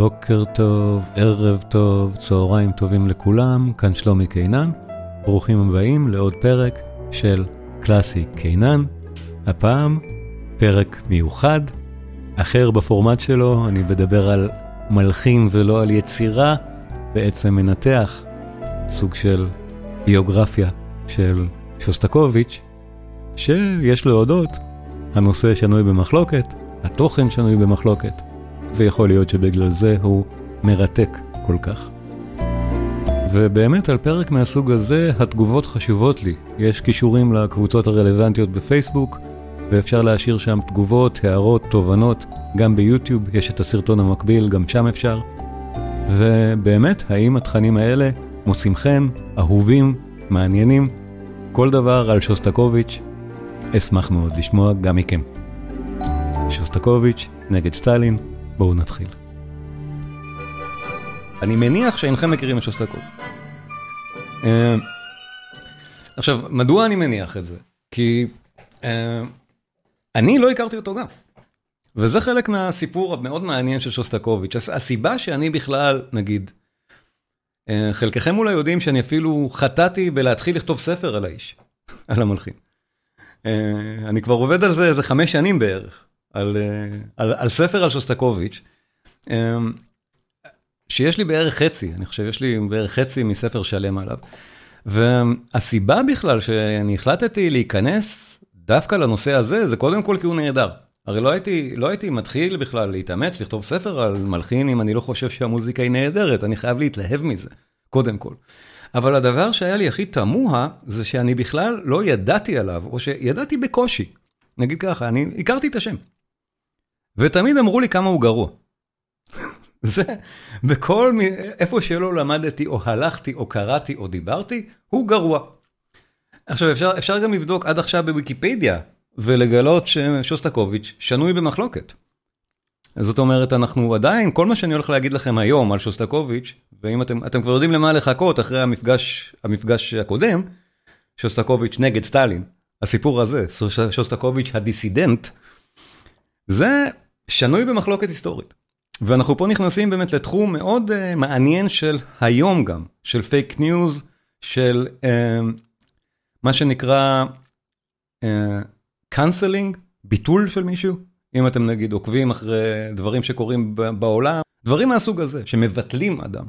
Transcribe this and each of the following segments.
בוקר טוב, ערב טוב, צהריים טובים לכולם, כאן שלומי קינן. ברוכים הבאים לעוד פרק של קלאסי קינן. הפעם פרק מיוחד, אחר בפורמט שלו, אני מדבר על מלחין ולא על יצירה, בעצם מנתח סוג של ביוגרפיה של שוסטקוביץ', שיש להודות, הנושא שנוי במחלוקת, התוכן שנוי במחלוקת, ויכול להיות שבגלל זה הוא מרתק כל כך. ובאמת על פרק מהסוג הזה התגובות חשובות לי. יש קישורים לקבוצות הרלוונטיות בפייסבוק, ואפשר להשאיר שם תגובות, הערות, תובנות, גם ביוטיוב יש את הסרטון המקביל, גם שם אפשר. ובאמת, האם התכנים האלה מוצאים חן, אהובים, מעניינים? כל דבר על שוסטקוביץ', אשמח מאוד לשמוע גם מכם. שוסטקוביץ' נגד סטלין, בואו נתחיל. אני מניח שאינכם מכירים את שוסטקוביץ'. אה, עכשיו, מדוע אני מניח את זה? כי אה, אני לא הכרתי אותו גם. וזה חלק מהסיפור המאוד מעניין של שוסטקוביץ'. הסיבה שאני בכלל, נגיד, אה, חלקכם אולי יודעים שאני אפילו חטאתי בלהתחיל לכתוב ספר על האיש, על המלחין. אני כבר עובד על זה איזה חמש שנים בערך, על, על, על ספר על שוסטקוביץ'. שיש לי בערך חצי, אני חושב, יש לי בערך חצי מספר שלם עליו. והסיבה בכלל שאני החלטתי להיכנס דווקא לנושא הזה, זה קודם כל כי הוא נהדר. הרי לא הייתי, לא הייתי מתחיל בכלל להתאמץ, לכתוב ספר על מלחין אם אני לא חושב שהמוזיקה היא נהדרת, אני חייב להתלהב מזה, קודם כל. אבל הדבר שהיה לי הכי תמוה, זה שאני בכלל לא ידעתי עליו, או שידעתי בקושי. נגיד ככה, אני הכרתי את השם. ותמיד אמרו לי כמה הוא גרוע. זה, בכל, איפה שלא למדתי או הלכתי או קראתי או דיברתי, הוא גרוע. עכשיו אפשר, אפשר גם לבדוק עד עכשיו בוויקיפדיה ולגלות ששוסטקוביץ' שנוי במחלוקת. זאת אומרת, אנחנו עדיין, כל מה שאני הולך להגיד לכם היום על שוסטקוביץ', ואם אתם, אתם כבר יודעים למה לחכות אחרי המפגש, המפגש הקודם, שוסטקוביץ' נגד סטלין, הסיפור הזה, שוסטקוביץ' הדיסידנט, זה שנוי במחלוקת היסטורית. ואנחנו פה נכנסים באמת לתחום מאוד uh, מעניין של היום גם, של fake news, של uh, מה שנקרא canceling, uh, ביטול של מישהו, אם אתם נגיד עוקבים אחרי דברים שקורים בעולם, דברים מהסוג הזה, שמבטלים אדם.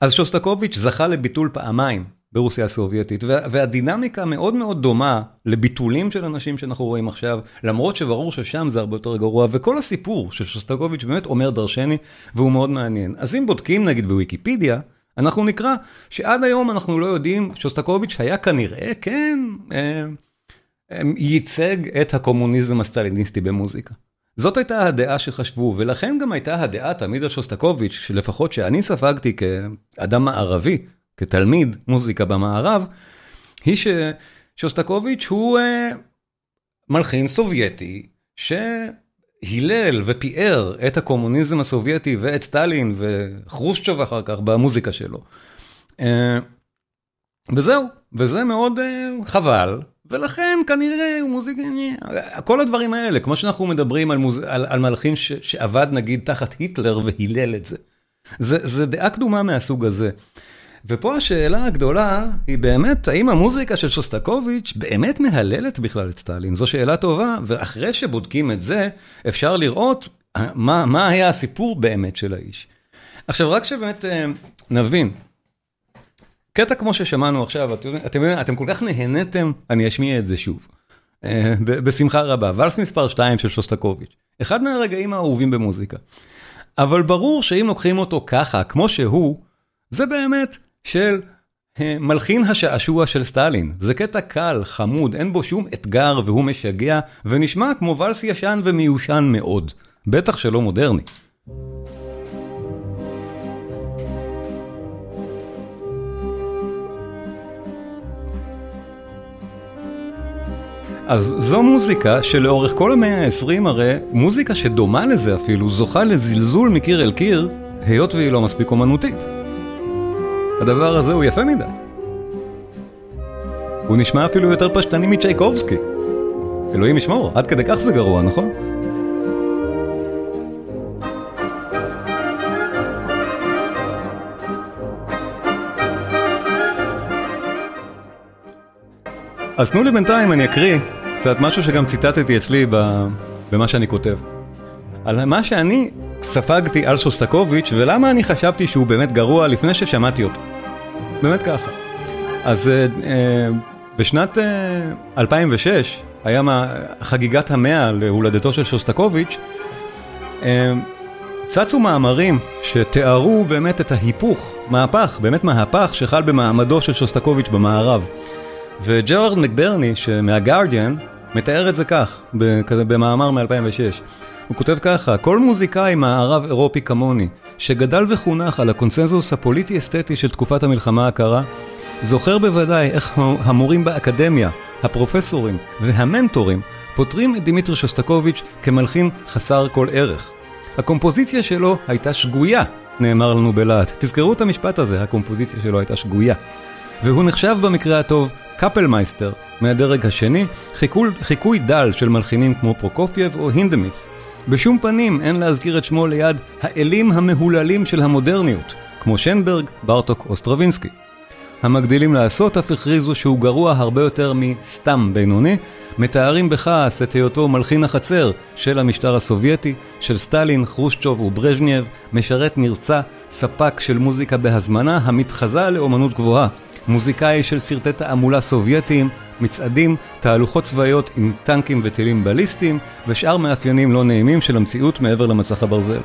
אז שוסטקוביץ' זכה לביטול פעמיים ברוסיה הסובייטית, והדינמיקה מאוד מאוד דומה לביטולים של אנשים שאנחנו רואים עכשיו, למרות שברור ששם זה הרבה יותר גרוע, וכל הסיפור של שוסטקוביץ' באמת אומר דרשני, והוא מאוד מעניין. אז אם בודקים נגיד בוויקיפדיה, אנחנו נקרא שעד היום אנחנו לא יודעים, שוסטקוביץ' היה כנראה, כן, אה, אה, ייצג את הקומוניזם הסטליניסטי במוזיקה. זאת הייתה הדעה שחשבו, ולכן גם הייתה הדעה תמיד על שוסטקוביץ', שלפחות שאני ספגתי כאדם מערבי, כתלמיד מוזיקה במערב, היא ששוסטקוביץ' הוא uh, מלחין סובייטי שהילל ופיאר את הקומוניזם הסובייטי ואת סטלין וחרושצ'וב אחר כך במוזיקה שלו. Uh, וזהו, וזה מאוד uh, חבל, ולכן כנראה הוא מוזיקה, כל הדברים האלה, כמו שאנחנו מדברים על, מוז... על, על מלחין ש... שעבד נגיד תחת היטלר והילל את זה. זה, זה דעה קדומה מהסוג הזה. ופה השאלה הגדולה היא באמת, האם המוזיקה של שוסטקוביץ' באמת מהללת בכלל את סטלין? זו שאלה טובה, ואחרי שבודקים את זה, אפשר לראות מה, מה היה הסיפור באמת של האיש. עכשיו, רק שבאמת אה, נבין, קטע כמו ששמענו עכשיו, אתם, אתם, אתם כל כך נהניתם, אני אשמיע את זה שוב. אה, בשמחה רבה. ואלס מספר 2 של שוסטקוביץ', אחד מהרגעים האהובים במוזיקה. אבל ברור שאם לוקחים אותו ככה, כמו שהוא, זה באמת של אה, מלחין השעשוע של סטלין. זה קטע קל, חמוד, אין בו שום אתגר והוא משגע, ונשמע כמו ואלס ישן ומיושן מאוד. בטח שלא מודרני. אז זו מוזיקה שלאורך כל המאה ה-20 הרי, מוזיקה שדומה לזה אפילו, זוכה לזלזול מקיר אל קיר, היות והיא לא מספיק אומנותית. הדבר הזה הוא יפה מדי. הוא נשמע אפילו יותר פשטני מצ'ייקובסקי. אלוהים ישמור, עד כדי כך זה גרוע, נכון? אז תנו לי בינתיים, אני אקריא קצת משהו שגם ציטטתי אצלי במה שאני כותב. על מה שאני ספגתי על שוסטקוביץ' ולמה אני חשבתי שהוא באמת גרוע לפני ששמעתי אותו. באמת ככה. אז uh, uh, בשנת uh, 2006 היה מה, חגיגת המאה להולדתו של שוסטקוביץ', uh, צצו מאמרים שתיארו באמת את ההיפוך, מהפך, באמת מהפך שחל במעמדו של שוסטקוביץ' במערב. וג'רארד מקברני, מהגארדיאן, מתאר את זה כך, במאמר מ-2006. הוא כותב ככה, כל מוזיקאי מערב אירופי כמוני, שגדל וחונך על הקונסנזוס הפוליטי-אסתטי של תקופת המלחמה הקרה, זוכר בוודאי איך המורים באקדמיה, הפרופסורים והמנטורים פוטרים את דימיטרי שוסטקוביץ' כמלחין חסר כל ערך. הקומפוזיציה שלו הייתה שגויה, נאמר לנו בלהט. תזכרו את המשפט הזה, הקומפוזיציה שלו הייתה שגויה. והוא נחשב במקרה הטוב קפלמייסטר מהדרג השני, חיקוי, חיקוי דל של מלחינים כמו פרוקופייב או הינדמית. בשום פנים אין להזכיר את שמו ליד האלים המהוללים של המודרניות, כמו שנברג, ברטוק או סטרווינסקי. המגדילים לעשות אף הכריזו שהוא גרוע הרבה יותר מסתם בינוני, מתארים בכעס את היותו מלחין החצר של המשטר הסובייטי, של סטלין, חרושצ'וב וברז'נייב, משרת נרצע, ספק של מוזיקה בהזמנה המתחזה לאומנות גבוהה, מוזיקאי של סרטי תעמולה סובייטיים, מצעדים, תהלוכות צבאיות עם טנקים וטילים בליסטיים, ושאר מאפיינים לא נעימים של המציאות מעבר למסך הברזל.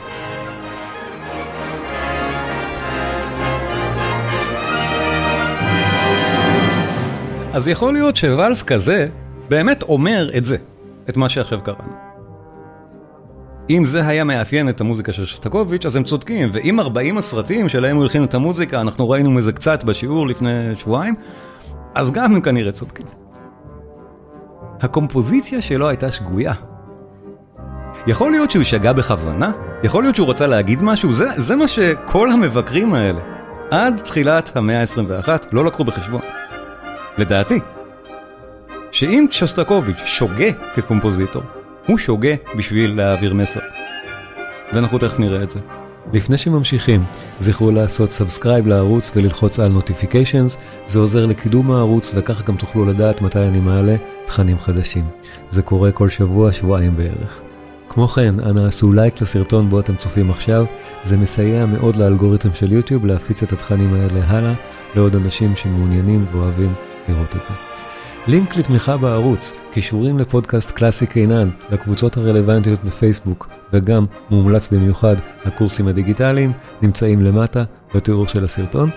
אז יכול להיות שוואלס כזה באמת אומר את זה, את מה שעכשיו קראנו. אם זה היה מאפיין את המוזיקה של שסטקוביץ', אז הם צודקים, ואם 40 הסרטים שלהם הוא הלחין את המוזיקה, אנחנו ראינו מזה קצת בשיעור לפני שבועיים, אז גם הם כנראה צודקים. הקומפוזיציה שלו הייתה שגויה. יכול להיות שהוא שגה בכוונה? יכול להיות שהוא רצה להגיד משהו? זה, זה מה שכל המבקרים האלה, עד תחילת המאה ה-21, לא לקחו בחשבון. לדעתי, שאם שוסטקוביץ' שוגה כקומפוזיטור, הוא שוגה בשביל להעביר מסר. ואנחנו תכף נראה את זה. לפני שממשיכים, זכרו לעשות subscribe לערוץ וללחוץ על notifications, זה עוזר לקידום הערוץ וככה גם תוכלו לדעת מתי אני מעלה תכנים חדשים. זה קורה כל שבוע, שבועיים בערך. כמו כן, אנא עשו לייק לסרטון בו אתם צופים עכשיו, זה מסייע מאוד לאלגוריתם של יוטיוב להפיץ את התכנים האלה הלאה לעוד אנשים שמעוניינים ואוהבים לראות את זה. לינק לתמיכה בערוץ, קישורים לפודקאסט קלאסי קינן, לקבוצות הרלוונטיות בפייסבוק, וגם, מומלץ במיוחד, הקורסים הדיגיטליים, נמצאים למטה בתיאור של הסרטון.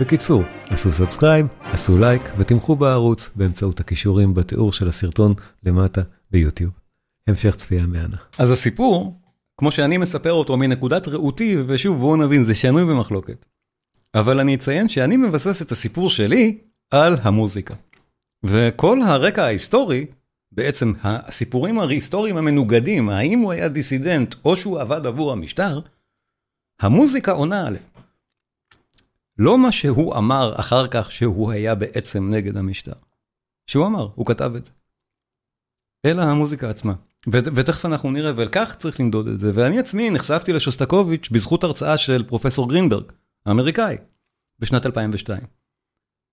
בקיצור, עשו subscribe, עשו לייק ותמכו בערוץ באמצעות הקישורים בתיאור של הסרטון למטה ביוטיוב. המשך צפייה מהנה. אז הסיפור, כמו שאני מספר אותו מנקודת ראותי, ושוב בואו נבין, זה שנוי במחלוקת. אבל אני אציין שאני מבסס את הסיפור שלי על המוזיקה. וכל הרקע ההיסטורי, בעצם הסיפורים ההיסטוריים המנוגדים, האם הוא היה דיסידנט או שהוא עבד עבור המשטר, המוזיקה עונה עליהם. לא מה שהוא אמר אחר כך שהוא היה בעצם נגד המשטר. שהוא אמר, הוא כתב את זה. אלא המוזיקה עצמה. ותכף אנחנו נראה, וכך צריך למדוד את זה. ואני עצמי נחשפתי לשוסטקוביץ' בזכות הרצאה של פרופסור גרינברג, האמריקאי, בשנת 2002.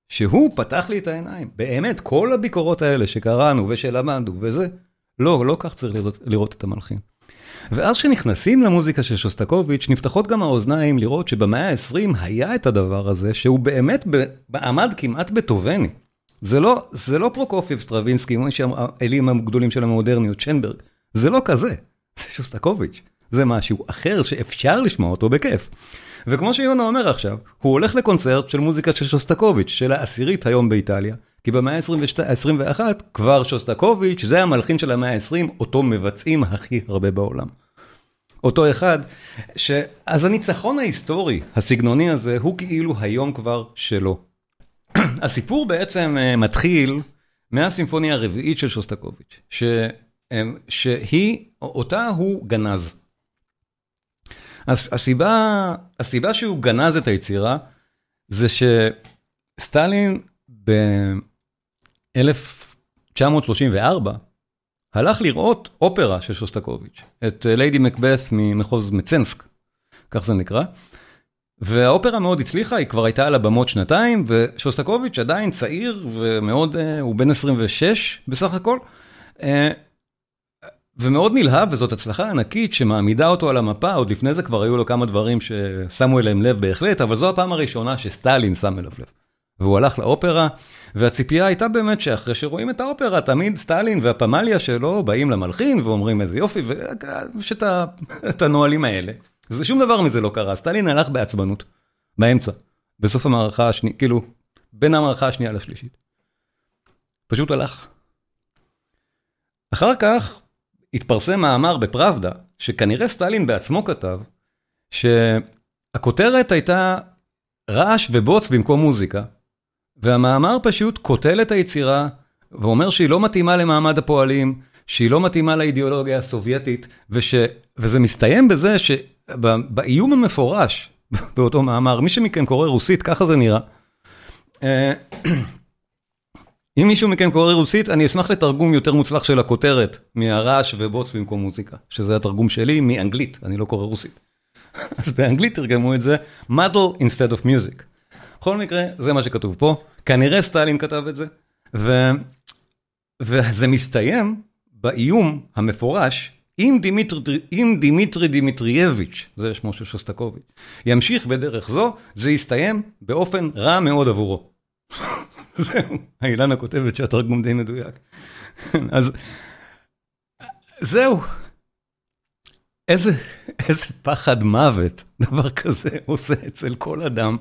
שהוא פתח לי את העיניים. באמת, כל הביקורות האלה שקראנו ושלמדנו וזה, לא, לא כך צריך לראות, לראות את המלחין. ואז כשנכנסים למוזיקה של שוסטקוביץ', נפתחות גם האוזניים לראות שבמאה ה-20 היה את הדבר הזה, שהוא באמת עמד כמעט בטהובני. זה לא, זה לא פרוקופייב סטרווינסקי, האלים הגדולים של המודרניות, שנברג. זה לא כזה, זה שוסטקוביץ'. זה משהו אחר שאפשר לשמוע אותו בכיף. וכמו שיונה אומר עכשיו, הוא הולך לקונצרט של מוזיקה של שוסטקוביץ', של העשירית היום באיטליה, כי במאה ה-21 כבר שוסטקוביץ', זה המלחין של המאה ה-20, אותו מבצעים הכי הרבה בעולם. אותו אחד, ש... אז הניצחון ההיסטורי, הסגנוני הזה, הוא כאילו היום כבר שלו. הסיפור בעצם אה, מתחיל מהסימפוניה הרביעית של שוסטקוביץ', ש... אה, שהיא, אותה הוא גנז. הסיבה, הסיבה שהוא גנז את היצירה, זה שסטלין ב-1934 הלך לראות אופרה של שוסטקוביץ', את ליידי מקבת' ממחוז מצנסק, כך זה נקרא, והאופרה מאוד הצליחה, היא כבר הייתה על הבמות שנתיים, ושוסטקוביץ' עדיין צעיר ומאוד, הוא בן 26 בסך הכל. ומאוד נלהב, וזאת הצלחה ענקית שמעמידה אותו על המפה, עוד לפני זה כבר היו לו כמה דברים ששמו אליהם לב בהחלט, אבל זו הפעם הראשונה שסטלין שם אליו לב. והוא הלך לאופרה, והציפייה הייתה באמת שאחרי שרואים את האופרה, תמיד סטלין והפמליה שלו באים למלחין ואומרים איזה יופי, ויש את הנהלים האלה. זה שום דבר מזה לא קרה, סטלין הלך בעצבנות, באמצע, בסוף המערכה השנייה, כאילו, בין המערכה השנייה לשלישית. פשוט הלך. אחר כך, התפרסם מאמר בפראבדה, שכנראה סטלין בעצמו כתב, שהכותרת הייתה רעש ובוץ במקום מוזיקה, והמאמר פשוט קוטל את היצירה, ואומר שהיא לא מתאימה למעמד הפועלים, שהיא לא מתאימה לאידיאולוגיה הסובייטית, וש... וזה מסתיים בזה שבאיום המפורש באותו מאמר, מי שמכם קורא רוסית, ככה זה נראה. אם מישהו מכם קורא רוסית, אני אשמח לתרגום יותר מוצלח של הכותרת, מהרעש ובוץ במקום מוזיקה, שזה התרגום שלי מאנגלית, אני לא קורא רוסית. אז באנגלית תרגמו את זה, muddle instead of music. בכל מקרה, זה מה שכתוב פה, כנראה סטלין כתב את זה, ו... וזה מסתיים באיום המפורש, אם דימיטרי, אם דימיטרי דימיטרייביץ', זה שמו של שוסטקוביץ', ימשיך בדרך זו, זה יסתיים באופן רע מאוד עבורו. זהו, האילנה כותבת שהתרגום די מדויק. אז זהו. איזה, איזה פחד מוות דבר כזה עושה אצל כל אדם,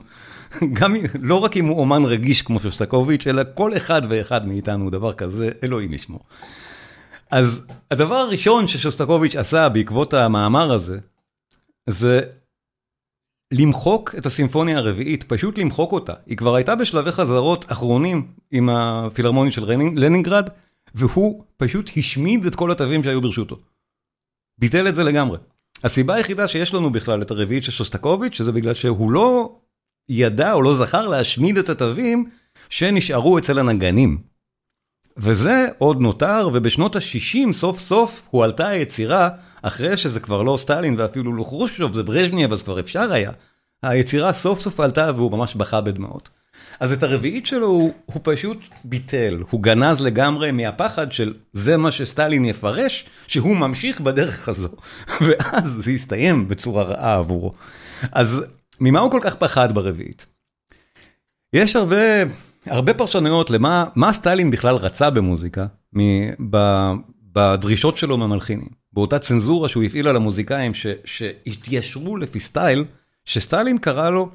גם לא רק אם הוא אומן רגיש כמו שוסטקוביץ', אלא כל אחד ואחד מאיתנו דבר כזה, אלוהים ישמור. אז הדבר הראשון ששוסטקוביץ' עשה בעקבות המאמר הזה, זה למחוק את הסימפוניה הרביעית, פשוט למחוק אותה. היא כבר הייתה בשלבי חזרות אחרונים עם הפילהרמונית של לנינגרד, והוא פשוט השמיד את כל התווים שהיו ברשותו. ביטל את זה לגמרי. הסיבה היחידה שיש לנו בכלל את הרביעית של שוסטקוביץ', זה בגלל שהוא לא ידע או לא זכר להשמיד את התווים שנשארו אצל הנגנים. וזה עוד נותר, ובשנות ה-60 סוף סוף הועלתה היצירה, אחרי שזה כבר לא סטלין ואפילו לא חרושוב, זה ברז'ניאב, אז כבר אפשר היה. היצירה סוף סוף עלתה והוא ממש בכה בדמעות. אז את הרביעית שלו הוא, הוא פשוט ביטל, הוא גנז לגמרי מהפחד של זה מה שסטלין יפרש, שהוא ממשיך בדרך הזו. ואז זה יסתיים בצורה רעה עבורו. אז ממה הוא כל כך פחד ברביעית? יש הרבה, הרבה פרשנויות למה מה סטלין בכלל רצה במוזיקה, בדרישות שלו מהמלחינים. באותה צנזורה שהוא הפעיל על המוזיקאים שהתיישרו לפי סטייל, שסטלין קרא לו,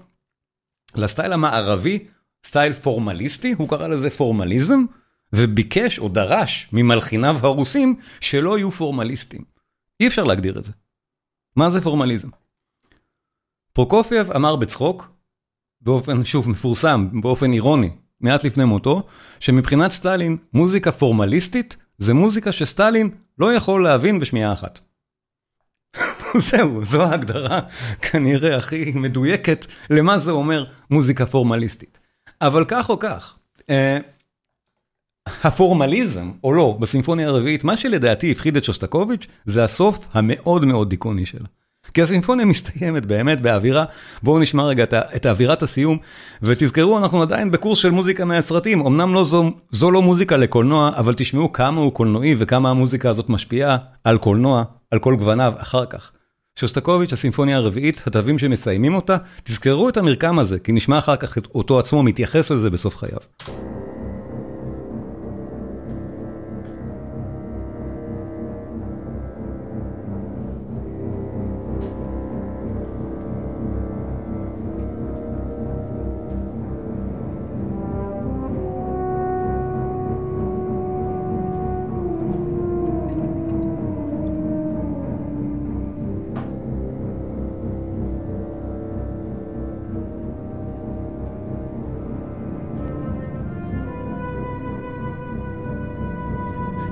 לסטייל המערבי, סטייל פורמליסטי, הוא קרא לזה פורמליזם, וביקש או דרש ממלחיניו הרוסים שלא יהיו פורמליסטים. אי אפשר להגדיר את זה. מה זה פורמליזם? פרוקופייב אמר בצחוק, באופן, שוב, מפורסם, באופן אירוני, מעט לפני מותו, שמבחינת סטלין, מוזיקה פורמליסטית זה מוזיקה שסטלין לא יכול להבין בשמיעה אחת. זהו, זו ההגדרה כנראה הכי מדויקת למה זה אומר מוזיקה פורמליסטית. אבל כך או כך, אה, הפורמליזם, או לא, בסימפוניה הרביעית, מה שלדעתי הפחיד את שוסטקוביץ', זה הסוף המאוד מאוד דיכאוני שלה. כי הסימפוניה מסתיימת באמת באווירה, בואו נשמע רגע את אווירת הסיום, ותזכרו, אנחנו עדיין בקורס של מוזיקה מהסרטים, אמנם לא זו, זו לא מוזיקה לקולנוע, אבל תשמעו כמה הוא קולנועי וכמה המוזיקה הזאת משפיעה על קולנוע, על כל גווניו אחר כך. שוסטקוביץ', הסימפוניה הרביעית, התווים שמסיימים אותה, תזכרו את המרקם הזה, כי נשמע אחר כך אותו עצמו מתייחס לזה בסוף חייו.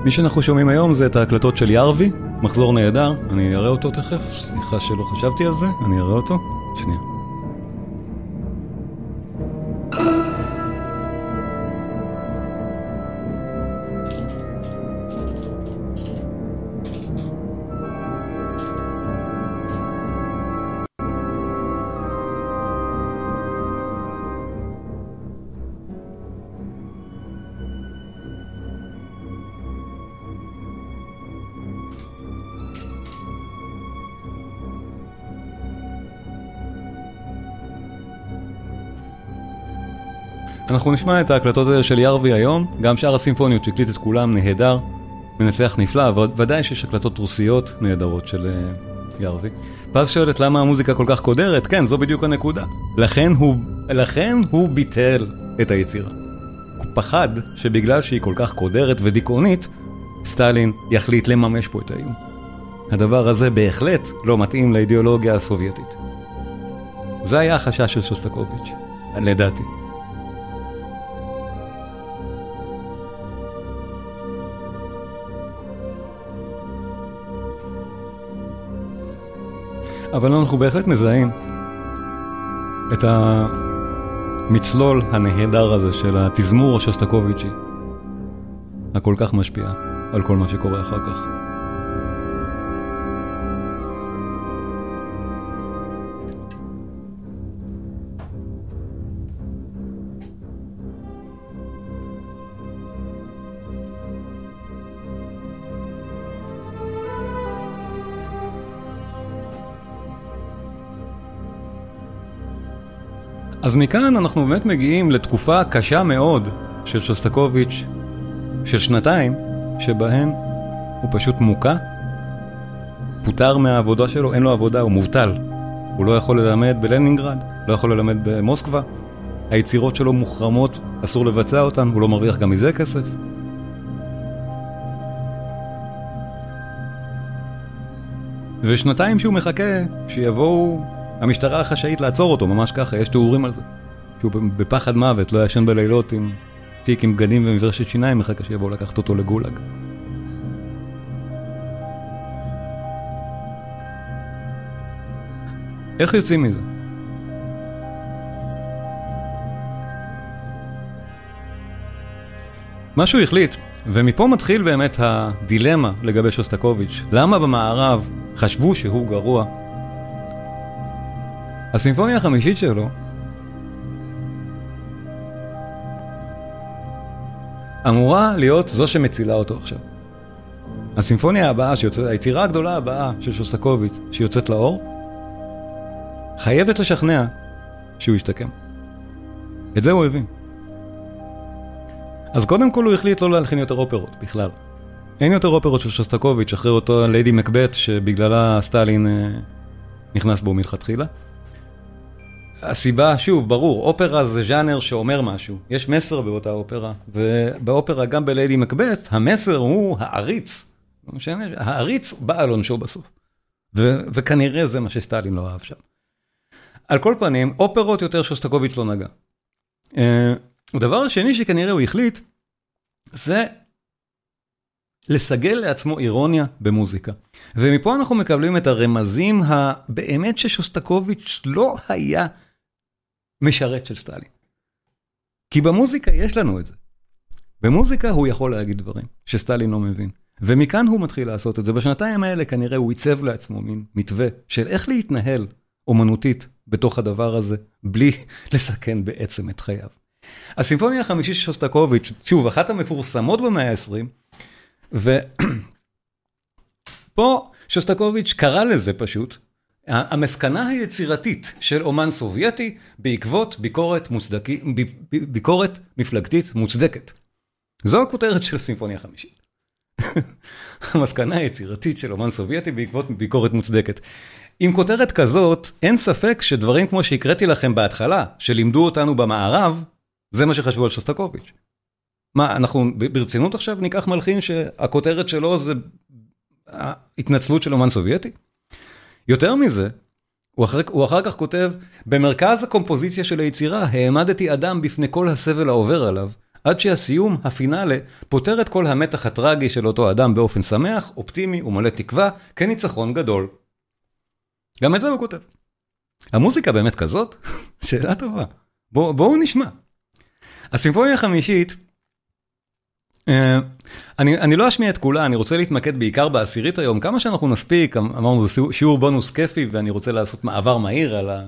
מי שאנחנו שומעים היום זה את ההקלטות של ירבי, מחזור נהדר, אני אראה אותו תכף, סליחה שלא חשבתי על זה, אני אראה אותו, שנייה. אנחנו נשמע את ההקלטות האלה של ירווי היום, גם שאר הסימפוניות שהקליט את כולם נהדר, מנצח נפלא, ודאי שיש הקלטות רוסיות נהדרות של uh, ירווי. פז שואלת למה המוזיקה כל כך קודרת, כן, זו בדיוק הנקודה. לכן הוא, לכן הוא ביטל את היצירה. הוא פחד שבגלל שהיא כל כך קודרת ודיכאונית, סטלין יחליט לממש פה את האיום. הדבר הזה בהחלט לא מתאים לאידיאולוגיה הסובייטית. זה היה החשש של שוסטקוביץ', לדעתי. אבל אנחנו בהחלט מזהים את המצלול הנהדר הזה של התזמור השוסטקוביצ'י, הכל כך משפיע על כל מה שקורה אחר כך. אז מכאן אנחנו באמת מגיעים לתקופה קשה מאוד של שוסטקוביץ', של שנתיים, שבהן הוא פשוט מוכה, פוטר מהעבודה שלו, אין לו עבודה, הוא מובטל. הוא לא יכול ללמד בלנינגרד, לא יכול ללמד במוסקבה, היצירות שלו מוחרמות, אסור לבצע אותן, הוא לא מרוויח גם מזה כסף. ושנתיים שהוא מחכה שיבואו המשטרה החשאית לעצור אותו, ממש ככה, יש תיאורים על זה. שהוא בפחד מוות, לא ישן בלילות עם תיק עם בגדים ומברשת שיניים, מחכה שיבואו לקחת אותו לגולאג. איך יוצאים מזה? מה שהוא החליט, ומפה מתחיל באמת הדילמה לגבי שוסטקוביץ', למה במערב חשבו שהוא גרוע הסימפוניה החמישית שלו אמורה להיות זו שמצילה אותו עכשיו. הסימפוניה הבאה, שיוצא, היצירה הגדולה הבאה של שוסטקוביץ' שיוצאת לאור, חייבת לשכנע שהוא ישתקם. את זה הוא הבין. אז קודם כל הוא החליט לא להלחין יותר אופרות בכלל. אין יותר אופרות של שוסטקוביץ' אחרי אותו ליידי מקבט שבגללה סטלין אה, נכנס בו מלכתחילה. הסיבה, שוב, ברור, אופרה זה ז'אנר שאומר משהו. יש מסר באותה אופרה, ובאופרה, גם בליידי מקבט, המסר הוא העריץ. לא משנה, העריץ בא על עונשו בסוף. ו- וכנראה זה מה שסטלין לא אהב שם. על כל פנים, אופרות יותר שוסטקוביץ' לא נגע. הדבר אה, השני שכנראה הוא החליט, זה לסגל לעצמו אירוניה במוזיקה. ומפה אנחנו מקבלים את הרמזים הבאמת ששוסטקוביץ' לא היה משרת של סטלין. כי במוזיקה יש לנו את זה. במוזיקה הוא יכול להגיד דברים שסטלין לא מבין. ומכאן הוא מתחיל לעשות את זה. בשנתיים האלה כנראה הוא עיצב לעצמו מין מתווה של איך להתנהל אומנותית בתוך הדבר הזה, בלי לסכן בעצם את חייו. הסימפוניה החמישית של שוסטקוביץ', שוב, אחת המפורסמות במאה ה-20, ופה שוסטקוביץ' קרא לזה פשוט המסקנה היצירתית של אומן סובייטי בעקבות ביקורת, מוצדקי, ביקורת מפלגתית מוצדקת. זו הכותרת של סימפוניה חמישית. המסקנה היצירתית של אומן סובייטי בעקבות ביקורת מוצדקת. עם כותרת כזאת, אין ספק שדברים כמו שהקראתי לכם בהתחלה, שלימדו אותנו במערב, זה מה שחשבו על שוסטקוביץ'. מה, אנחנו ברצינות עכשיו ניקח מלחין שהכותרת שלו זה ההתנצלות של אומן סובייטי? יותר מזה, הוא אחר, הוא אחר כך כותב, במרכז הקומפוזיציה של היצירה העמדתי אדם בפני כל הסבל העובר עליו, עד שהסיום, הפינאלה, פותר את כל המתח הטרגי של אותו אדם באופן שמח, אופטימי ומלא תקווה, כניצחון גדול. גם את זה הוא כותב. המוזיקה באמת כזאת? שאלה טובה. בואו בוא נשמע. הסימפוניה החמישית אני אני לא אשמיע את כולה, אני רוצה להתמקד בעיקר בעשירית היום, כמה שאנחנו נספיק, אמ, אמרנו זה שיעור בונוס כיפי ואני רוצה לעשות מעבר מהיר על ה,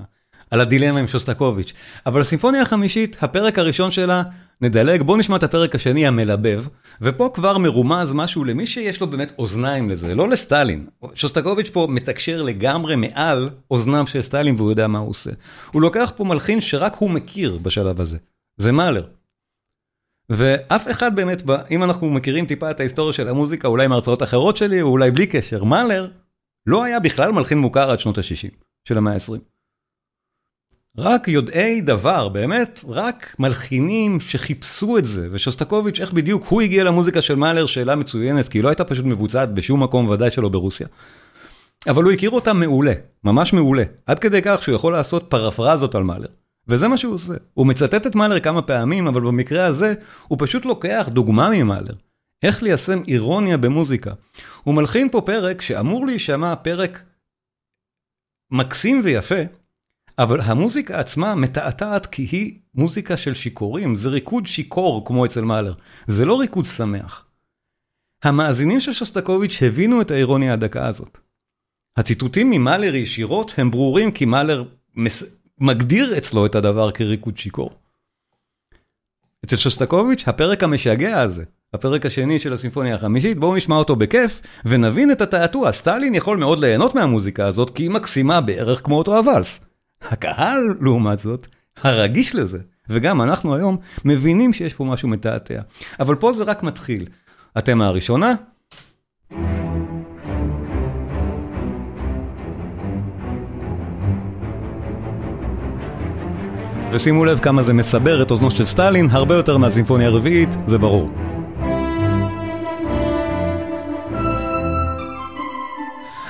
על הדילמה עם שוסטקוביץ'. אבל הסימפוניה החמישית, הפרק הראשון שלה, נדלג, בואו נשמע את הפרק השני המלבב, ופה כבר מרומז משהו למי שיש לו באמת אוזניים לזה, לא לסטלין. שוסטקוביץ' פה מתקשר לגמרי מעל אוזניו של סטלין והוא יודע מה הוא עושה. הוא לוקח פה מלחין שרק הוא מכיר בשלב הזה. זה מאלר. ואף אחד באמת, אם אנחנו מכירים טיפה את ההיסטוריה של המוזיקה, אולי מהרצאות אחרות שלי, או אולי בלי קשר, מאלר לא היה בכלל מלחין מוכר עד שנות ה-60 של המאה ה-20. רק יודעי דבר, באמת, רק מלחינים שחיפשו את זה, ושוסטקוביץ', איך בדיוק הוא הגיע למוזיקה של מאלר, שאלה מצוינת, כי היא לא הייתה פשוט מבוצעת בשום מקום, ודאי שלא ברוסיה. אבל הוא הכיר אותה מעולה, ממש מעולה, עד כדי כך שהוא יכול לעשות פרפרזות על מאלר. וזה מה שהוא עושה. הוא מצטט את מאלר כמה פעמים, אבל במקרה הזה, הוא פשוט לוקח דוגמה ממאלר. איך ליישם אירוניה במוזיקה. הוא מלחין פה פרק שאמור להישמע פרק מקסים ויפה, אבל המוזיקה עצמה מתעתעת כי היא מוזיקה של שיכורים, זה ריקוד שיכור כמו אצל מאלר, זה לא ריקוד שמח. המאזינים של שוסטקוביץ' הבינו את האירוניה הדקה הזאת. הציטוטים ממאלר ישירות הם ברורים כי מאלר מס... מגדיר אצלו את הדבר כריקוד שיכור. אצל שוסטקוביץ', הפרק המשגע הזה, הפרק השני של הסימפוניה החמישית, בואו נשמע אותו בכיף ונבין את התעתוע. סטלין יכול מאוד ליהנות מהמוזיקה הזאת כי היא מקסימה בערך כמו אותו הוואלס. הקהל, לעומת זאת, הרגיש לזה, וגם אנחנו היום מבינים שיש פה משהו מתעתע. אבל פה זה רק מתחיל. התמה הראשונה. ושימו לב כמה זה מסבר את אוזנו של סטלין, הרבה יותר מהסימפוניה הרביעית, זה ברור.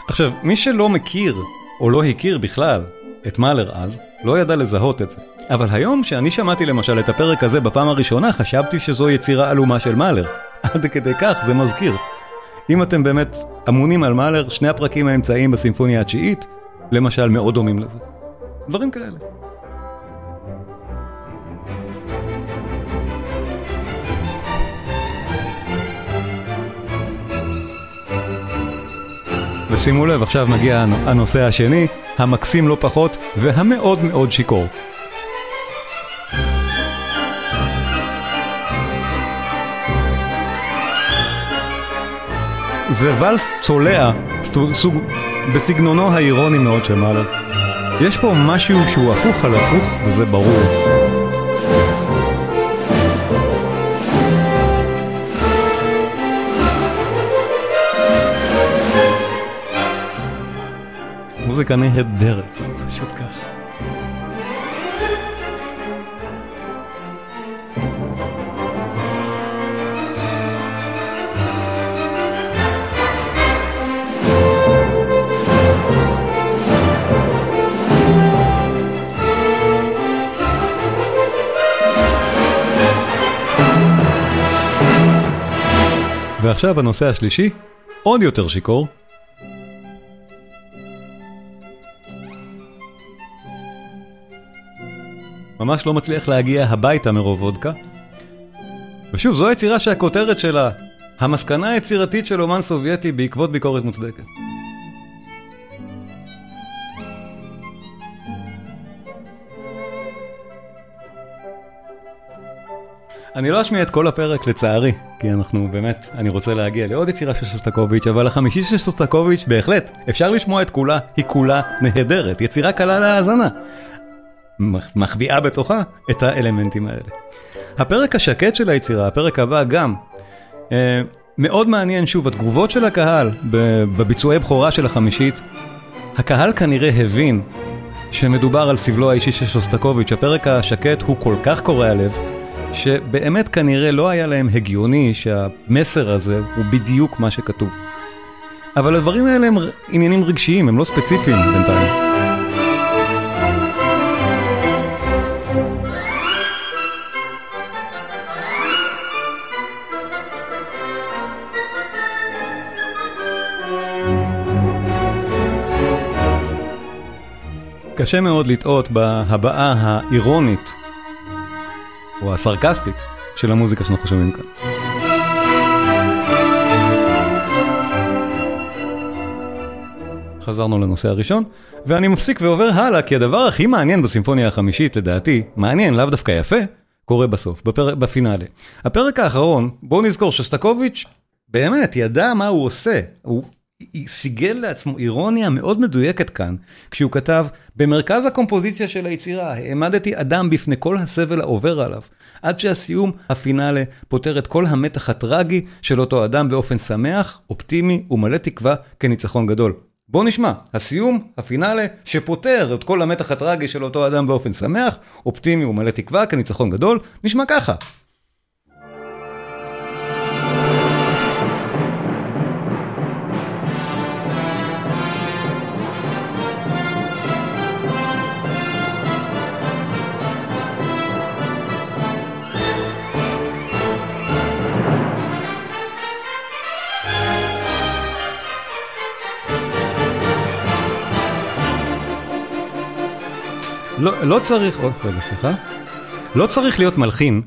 עכשיו, מי שלא מכיר, או לא הכיר בכלל, את מאלר אז, לא ידע לזהות את זה. אבל היום, כשאני שמעתי למשל את הפרק הזה בפעם הראשונה, חשבתי שזו יצירה עלומה של מאלר. עד כדי כך זה מזכיר. אם אתם באמת אמונים על מאלר, שני הפרקים האמצעיים בסימפוניה התשיעית, למשל, מאוד דומים לזה. דברים כאלה. ושימו לב, עכשיו מגיע הנושא השני, המקסים לא פחות, והמאוד מאוד שיכור. זה ואלס צולע, סוג, בסגנונו האירוני מאוד של מאלר. יש פה משהו שהוא הפוך על הפוך, וזה ברור. מוזיקה נהדרת, פשוט ככה. ועכשיו הנושא השלישי, עוד יותר שיכור, ממש לא מצליח להגיע הביתה מרוב וודקה. ושוב, זו היצירה שהכותרת שלה, המסקנה היצירתית של אומן סובייטי בעקבות ביקורת מוצדקת. אני לא אשמיע את כל הפרק לצערי, כי אנחנו באמת, אני רוצה להגיע לעוד יצירה של שוסטקוביץ', אבל החמישי של שוסטקוביץ', בהחלט, אפשר לשמוע את כולה, היא כולה נהדרת, יצירה קלה להאזנה. מחביאה בתוכה את האלמנטים האלה. הפרק השקט של היצירה, הפרק הבא גם, אה, מאוד מעניין שוב, התגובות של הקהל בביצועי בכורה של החמישית, הקהל כנראה הבין שמדובר על סבלו האישי של שוסטקוביץ', הפרק השקט הוא כל כך קורע לב, שבאמת כנראה לא היה להם הגיוני שהמסר הזה הוא בדיוק מה שכתוב. אבל הדברים האלה הם עניינים רגשיים, הם לא ספציפיים בינתיים. קשה מאוד לטעות בהבעה האירונית, או הסרקסטית, של המוזיקה שאנחנו שומעים כאן. חזרנו לנושא הראשון, ואני מפסיק ועובר הלאה, כי הדבר הכי מעניין בסימפוניה החמישית, לדעתי, מעניין, לאו דווקא יפה, קורה בסוף, בפר... בפינאלה. הפרק האחרון, בואו נזכור שסטקוביץ' באמת ידע מה הוא עושה. הוא סיגל לעצמו אירוניה מאוד מדויקת כאן, כשהוא כתב, במרכז הקומפוזיציה של היצירה העמדתי אדם בפני כל הסבל העובר עליו, עד שהסיום, הפינאלה, פותר את כל המתח הטרגי של אותו אדם באופן שמח, אופטימי ומלא תקווה כניצחון גדול. בואו נשמע, הסיום, הפינאלה, שפותר את כל המתח הטרגי של אותו אדם באופן שמח, אופטימי ומלא תקווה כניצחון גדול, נשמע ככה. לא, לא צריך, עוד רגע, סליחה. לא צריך להיות מלחין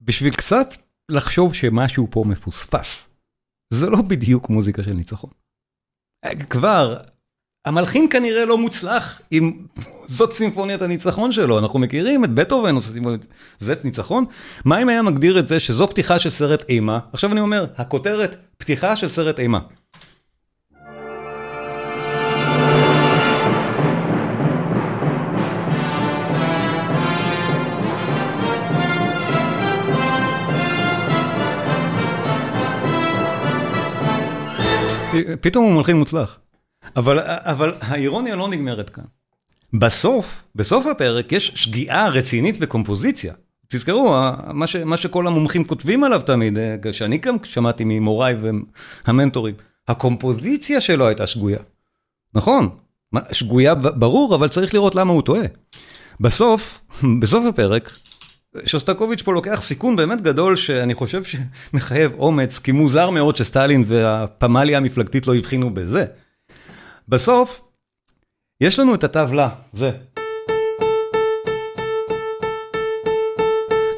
בשביל קצת לחשוב שמשהו פה מפוספס. זה לא בדיוק מוזיקה של ניצחון. כבר, המלחין כנראה לא מוצלח אם זאת סימפוניית הניצחון שלו, אנחנו מכירים את בטהובן עושה סימפוניית, זה ניצחון? מה אם היה מגדיר את זה שזו פתיחה של סרט אימה? עכשיו אני אומר, הכותרת, פתיחה של סרט אימה. פתאום הוא מלחין מוצלח. אבל, אבל האירוניה לא נגמרת כאן. בסוף, בסוף הפרק יש שגיאה רצינית בקומפוזיציה. תזכרו, מה, ש, מה שכל המומחים כותבים עליו תמיד, אה, שאני גם שמעתי ממוריי והמנטורים, הקומפוזיציה שלו הייתה שגויה. נכון, שגויה ברור, אבל צריך לראות למה הוא טועה. בסוף, בסוף הפרק, שוסטקוביץ' פה לוקח סיכון באמת גדול שאני חושב שמחייב אומץ, כי מוזר מאוד שסטלין והפמליה המפלגתית לא הבחינו בזה. בסוף, יש לנו את הטבלה, זה.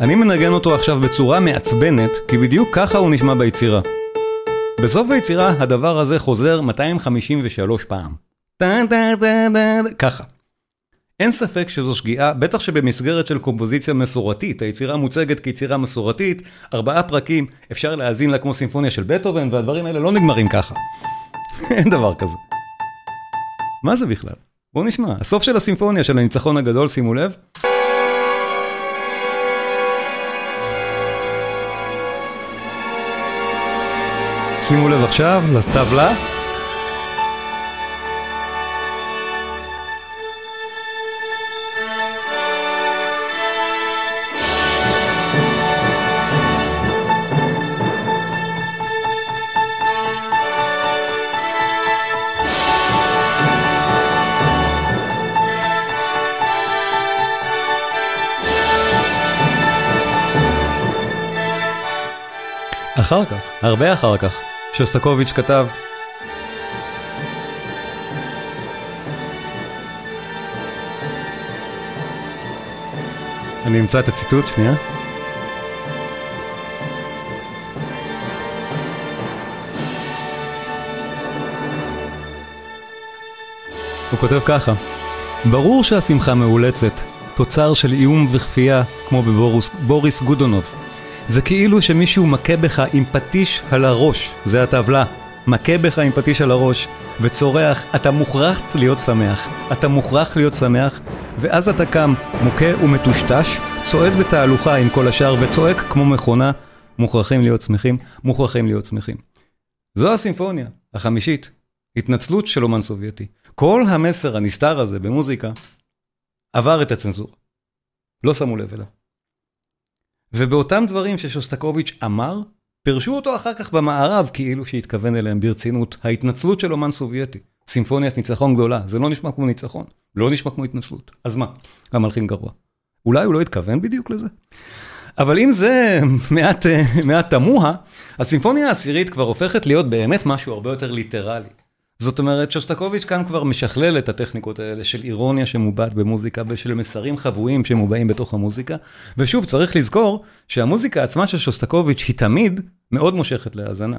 אני מנגן אותו עכשיו בצורה מעצבנת, כי בדיוק ככה הוא נשמע ביצירה. בסוף היצירה הדבר הזה חוזר 253 פעם. ככה. אין ספק שזו שגיאה, בטח שבמסגרת של קומפוזיציה מסורתית, היצירה מוצגת כיצירה מסורתית, ארבעה פרקים, אפשר להאזין לה כמו סימפוניה של בטהובן, והדברים האלה לא נגמרים ככה. אין דבר כזה. מה זה בכלל? בואו נשמע, הסוף של הסימפוניה של הניצחון הגדול, שימו לב. שימו לב עכשיו לטבלה. אחר כך, הרבה אחר כך, שוסטקוביץ' כתב אני אמצא את הציטוט, שנייה. הוא כותב ככה: ברור שהשמחה מאולצת, תוצר של איום וכפייה, כמו בבוריס גודונוב. זה כאילו שמישהו מכה בך עם פטיש על הראש, זה הטבלה. מכה בך עם פטיש על הראש, וצורח, אתה מוכרח להיות שמח, אתה מוכרח להיות שמח, ואז אתה קם, מוכה ומטושטש, צועד בתהלוכה עם כל השאר וצועק כמו מכונה, מוכרחים להיות שמחים, מוכרחים להיות שמחים. זו הסימפוניה, החמישית, התנצלות של אומן סובייטי. כל המסר הנסתר הזה במוזיקה עבר את הצנזורה. לא שמו לב אליו. ובאותם דברים ששוסטקוביץ' אמר, פירשו אותו אחר כך במערב כאילו שהתכוון אליהם ברצינות. ההתנצלות של אומן סובייטי, סימפוניית ניצחון גדולה, זה לא נשמע כמו ניצחון, לא נשמע כמו התנצלות. אז מה? המלחין גרוע. אולי הוא לא התכוון בדיוק לזה? אבל אם זה מעט, מעט תמוה, הסימפוניה העשירית כבר הופכת להיות באמת משהו הרבה יותר ליטרלי. זאת אומרת, שוסטקוביץ' כאן כבר משכלל את הטכניקות האלה של אירוניה שמובעת במוזיקה ושל מסרים חבויים שמובעים בתוך המוזיקה. ושוב, צריך לזכור שהמוזיקה עצמה של שוסטקוביץ' היא תמיד מאוד מושכת להאזנה.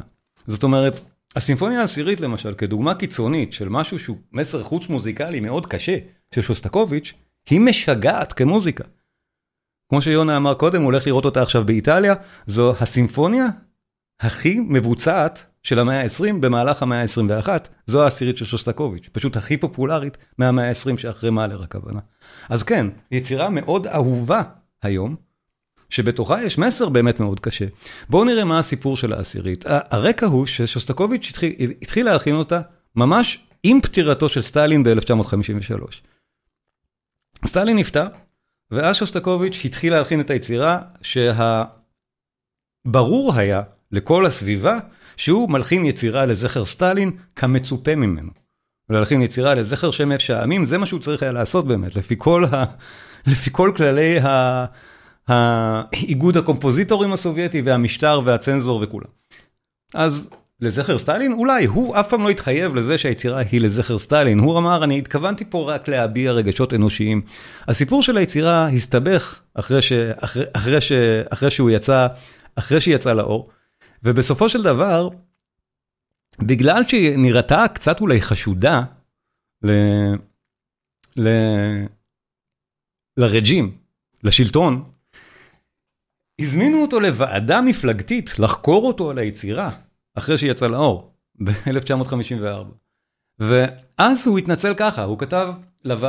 זאת אומרת, הסימפוניה העשירית למשל, כדוגמה קיצונית של משהו שהוא מסר חוץ מוזיקלי מאוד קשה של שוסטקוביץ', היא משגעת כמוזיקה. כמו שיונה אמר קודם, הוא הולך לראות אותה עכשיו באיטליה, זו הסימפוניה הכי מבוצעת של המאה ה-20 במהלך המאה ה-21, זו העשירית של שוסטקוביץ', פשוט הכי פופולרית מהמאה ה-20 שאחרי מאלר הכוונה. אז כן, יצירה מאוד אהובה היום, שבתוכה יש מסר באמת מאוד קשה. בואו נראה מה הסיפור של העשירית. הרקע הוא ששוסטקוביץ' התחיל, התחיל להכין אותה ממש עם פטירתו של סטלין ב-1953. סטלין נפטר, ואז שוסטקוביץ' התחיל להלחין את היצירה שהברור היה לכל הסביבה שהוא מלחין יצירה לזכר סטלין כמצופה ממנו. להלחין יצירה לזכר שמש העמים, זה מה שהוא צריך היה לעשות באמת, לפי כל, ה... לפי כל כללי ה... האיגוד הקומפוזיטורים הסובייטי והמשטר והצנזור וכולם. אז לזכר סטלין? אולי, הוא אף פעם לא התחייב לזה שהיצירה היא לזכר סטלין. הוא אמר, אני התכוונתי פה רק להביע רגשות אנושיים. הסיפור של היצירה הסתבך אחרי, ש... אחרי, אחרי, ש... אחרי שהוא יצא, אחרי שהיא יצאה לאור, ובסופו של דבר, בגלל שהיא נראתה קצת אולי חשודה ל... ל... לרג'ים, לשלטון, הזמינו אותו לוועדה מפלגתית לחקור אותו על היצירה. אחרי שהיא יצאה לאור, ב-1954. ואז הוא התנצל ככה, הוא כתב,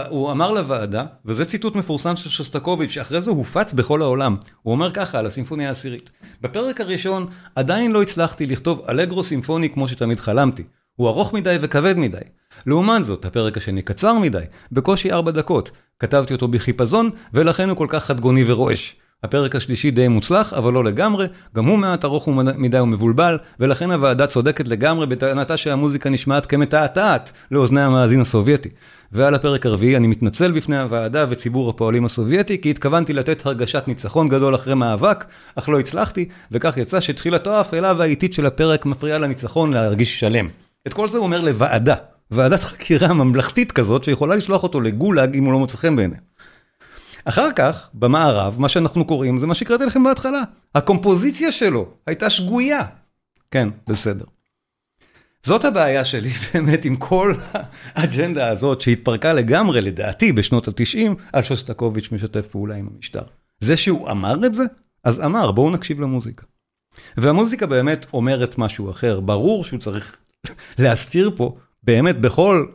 הוא אמר לוועדה, וזה ציטוט מפורסם של שוסטקוביץ', שאחרי זה הופץ בכל העולם, הוא אומר ככה על הסימפוניה העשירית. בפרק הראשון עדיין לא הצלחתי לכתוב אלגרו סימפוני כמו שתמיד חלמתי. הוא ארוך מדי וכבד מדי. לעומת זאת, הפרק השני קצר מדי, בקושי ארבע דקות. כתבתי אותו בחיפזון, ולכן הוא כל כך חדגוני ורועש. הפרק השלישי די מוצלח, אבל לא לגמרי, גם הוא מעט ארוך מדי ומבולבל, ולכן הוועדה צודקת לגמרי בטענתה שהמוזיקה נשמעת כמתעתעת לאוזני המאזין הסובייטי. ועל הפרק הרביעי אני מתנצל בפני הוועדה וציבור הפועלים הסובייטי, כי התכוונתי לתת הרגשת ניצחון גדול אחרי מאבק, אך לא הצלחתי, וכך יצא שתחילתו האפלה והאיטית של הפרק מפריעה לניצחון להרגיש שלם. את כל זה הוא אומר לוועדה, ועדת חקירה ממלכתית כזאת, שיכולה לשלוח אותו לגולאג אם הוא לא מוצא חן בעיניה. אחר כך, במערב, מה שאנחנו קוראים זה מה שהקראתי לכם בהתחלה. הקומפוזיציה שלו הייתה שגויה. כן, בסדר. זאת הבעיה שלי באמת עם כל האג'נדה הזאת שהתפרקה לגמרי, לדעתי, בשנות ה-90, על שוסטקוביץ' משתף פעולה עם המשטר. זה שהוא אמר את זה, אז אמר, בואו נקשיב למוזיקה. והמוזיקה באמת אומרת משהו אחר, ברור שהוא צריך להסתיר פה באמת בכל,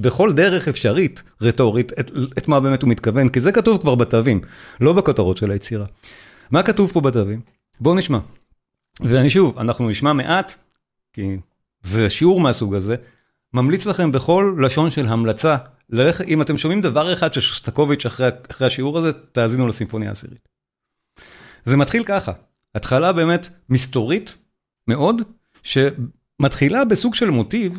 בכל דרך אפשרית, רטורית, את, את מה באמת הוא מתכוון, כי זה כתוב כבר בתווים, לא בכותרות של היצירה. מה כתוב פה בתווים? בואו נשמע. ואני שוב, אנחנו נשמע מעט, כי זה שיעור מהסוג הזה, ממליץ לכם בכל לשון של המלצה, ללכת, אם אתם שומעים דבר אחד של שוסטקוביץ' אחרי, אחרי השיעור הזה, תאזינו לסימפוניה העשירית. זה מתחיל ככה, התחלה באמת מסתורית מאוד, שמתחילה בסוג של מוטיב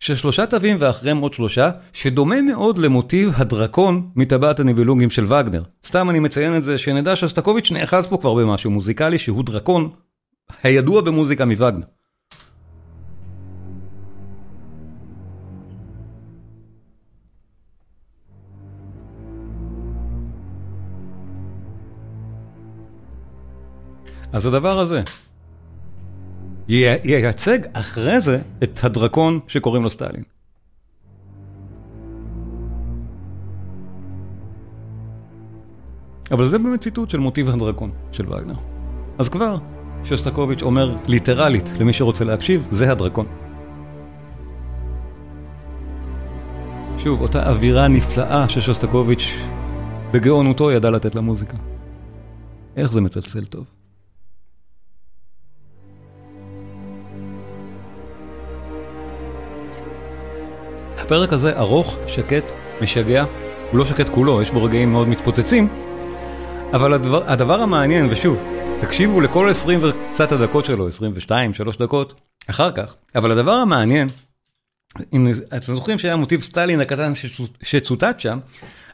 של שלושה תווים ואחריהם עוד שלושה, שדומה מאוד למוטיב הדרקון מטבעת הניבלונגים של וגנר. סתם אני מציין את זה, שנדע שסטקוביץ' נאחז פה כבר במשהו מוזיקלי שהוא דרקון, הידוע במוזיקה מווגנר. אז הדבר הזה, ייצג אחרי זה את הדרקון שקוראים לו סטלין. אבל זה באמת ציטוט של מוטיב הדרקון של וגנר. אז כבר, שסטקוביץ' אומר ליטרלית למי שרוצה להקשיב, זה הדרקון. שוב, אותה אווירה נפלאה ששוסטקוביץ' בגאונותו ידע לתת למוזיקה. איך זה מצלצל טוב. הפרק הזה ארוך, שקט, משגע, הוא לא שקט כולו, יש בו רגעים מאוד מתפוצצים, אבל הדבר, הדבר המעניין, ושוב, תקשיבו לכל 20 וקצת הדקות שלו, 22, 3 דקות, אחר כך, אבל הדבר המעניין, אם אתם זוכרים שהיה מוטיב סטלין הקטן שצוטט שם,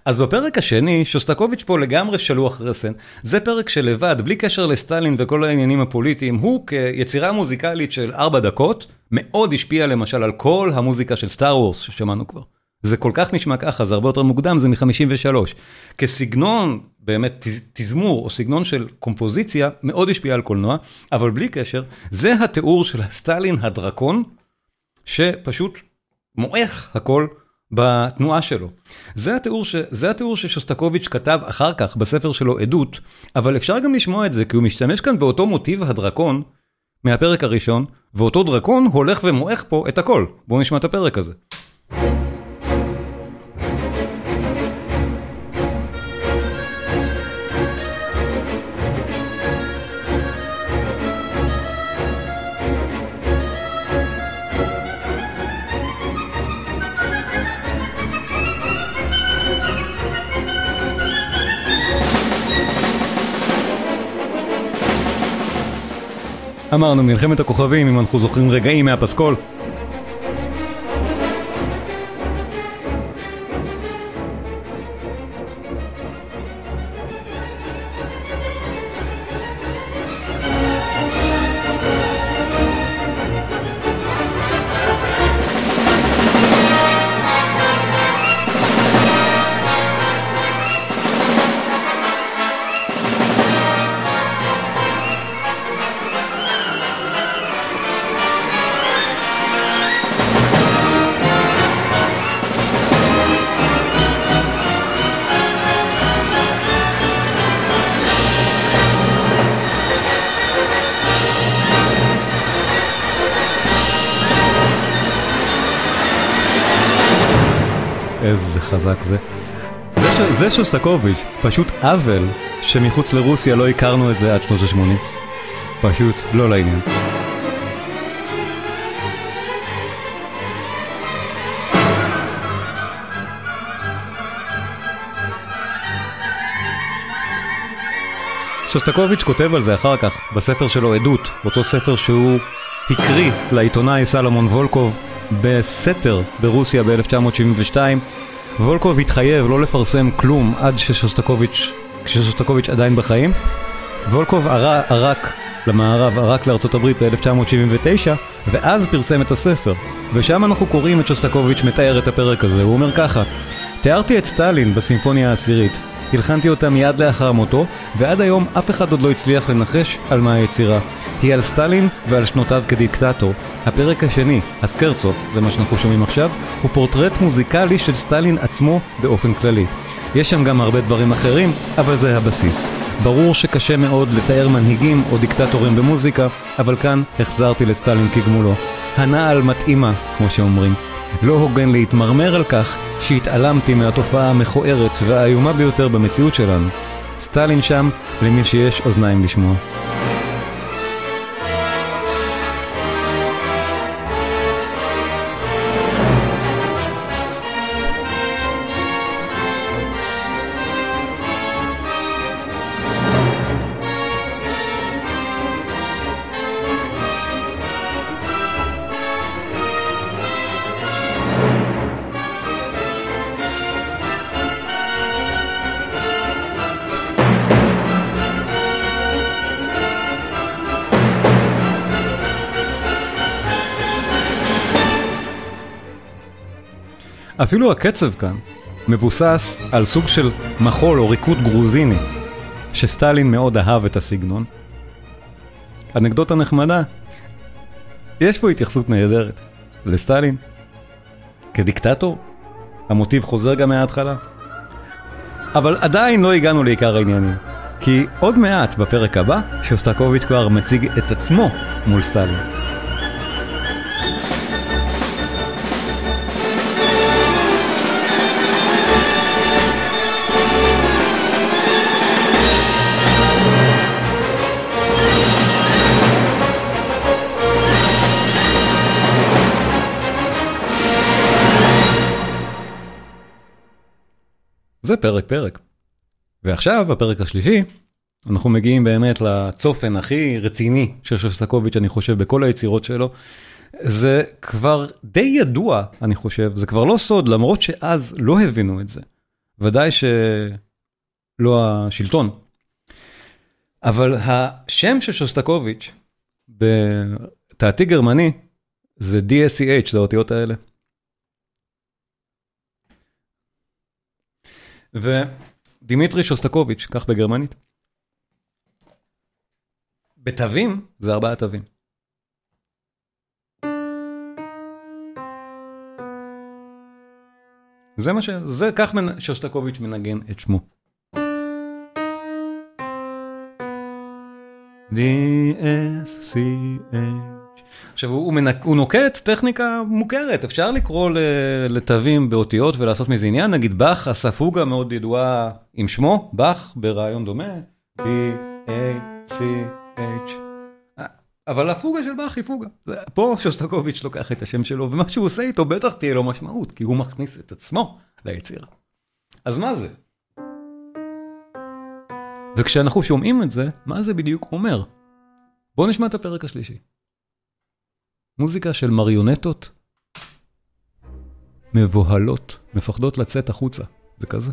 אז בפרק השני, שוסטקוביץ' פה לגמרי שלוח רסן. זה פרק שלבד, בלי קשר לסטלין וכל העניינים הפוליטיים, הוא כיצירה מוזיקלית של ארבע דקות, מאוד השפיע למשל על כל המוזיקה של סטאר וורס ששמענו כבר. זה כל כך נשמע ככה, זה הרבה יותר מוקדם, זה מ-53. כסגנון, באמת, תזמור או סגנון של קומפוזיציה, מאוד השפיע על קולנוע, אבל בלי קשר, זה התיאור של הסטלין הדרקון, שפשוט מועך הכל בתנועה שלו. זה התיאור, ש... זה התיאור ששוסטקוביץ' כתב אחר כך בספר שלו עדות, אבל אפשר גם לשמוע את זה, כי הוא משתמש כאן באותו מוטיב הדרקון, מהפרק הראשון, ואותו דרקון הולך ומועך פה את הכל. בואו נשמע את הפרק הזה. אמרנו מלחמת הכוכבים אם אנחנו זוכרים רגעים מהפסקול חזק זה. זה, ש... זה שוסטקוביץ', פשוט עוול שמחוץ לרוסיה לא הכרנו את זה עד שנות ה-80. פשוט לא לעניין. שוסטקוביץ' כותב על זה אחר כך בספר שלו עדות, אותו ספר שהוא הקריא לעיתונאי סלומון וולקוב בסתר ברוסיה ב-1972. וולקוב התחייב לא לפרסם כלום עד ששוסטקוביץ', כששוסטקוביץ' עדיין בחיים. וולקוב ערק למערב, ערק לארצות הברית ב-1979, ואז פרסם את הספר. ושם אנחנו קוראים את שוסטקוביץ' מתאר את הפרק הזה, הוא אומר ככה: תיארתי את סטלין בסימפוניה העשירית. הלחנתי אותה מיד לאחר מותו, ועד היום אף אחד עוד לא הצליח לנחש על מה היצירה. היא על סטלין ועל שנותיו כדיקטטור. הפרק השני, הסקרצו, זה מה שאנחנו שומעים עכשיו, הוא פורטרט מוזיקלי של סטלין עצמו באופן כללי. יש שם גם הרבה דברים אחרים, אבל זה הבסיס. ברור שקשה מאוד לתאר מנהיגים או דיקטטורים במוזיקה, אבל כאן החזרתי לסטלין כגמולו. הנעל מתאימה, כמו שאומרים. לא הוגן להתמרמר על כך שהתעלמתי מהתופעה המכוערת והאיומה ביותר במציאות שלנו. סטלין שם למי שיש אוזניים לשמוע. אפילו הקצב כאן מבוסס על סוג של מחול או ריקוד גרוזיני, שסטלין מאוד אהב את הסגנון. אנקדוטה נחמדה, יש פה התייחסות נהדרת לסטלין. כדיקטטור, המוטיב חוזר גם מההתחלה. אבל עדיין לא הגענו לעיקר העניינים, כי עוד מעט בפרק הבא, שוסטקוביץ' כבר מציג את עצמו מול סטלין. זה פרק פרק. ועכשיו, בפרק השלישי, אנחנו מגיעים באמת לצופן הכי רציני של שוסטקוביץ', אני חושב, בכל היצירות שלו. זה כבר די ידוע, אני חושב, זה כבר לא סוד, למרות שאז לא הבינו את זה. ודאי שלא השלטון. אבל השם של שוסטקוביץ' בתעתיק גרמני זה DSCH, זה האותיות האלה. ודימיטרי שוסטקוביץ', כך בגרמנית. בתווים זה ארבעה תווים. זה מה ש... זה כך מנ... שוסטקוביץ' מנגן את שמו. D-S-C-H. עכשיו הוא, מנק, הוא נוקט טכניקה מוכרת, אפשר לקרוא לתווים באותיות ולעשות מזה עניין, נגיד באך עשה פוגה מאוד ידועה עם שמו, באך ברעיון דומה, B-A-C-H. אבל הפוגה של באך היא פוגה. פה שוסטקוביץ' לוקח את השם שלו, ומה שהוא עושה איתו בטח תהיה לו משמעות, כי הוא מכניס את עצמו ליצירה. אז מה זה? וכשאנחנו שומעים את זה, מה זה בדיוק אומר? בואו נשמע את הפרק השלישי. מוזיקה של מריונטות מבוהלות, מפחדות לצאת החוצה, זה כזה.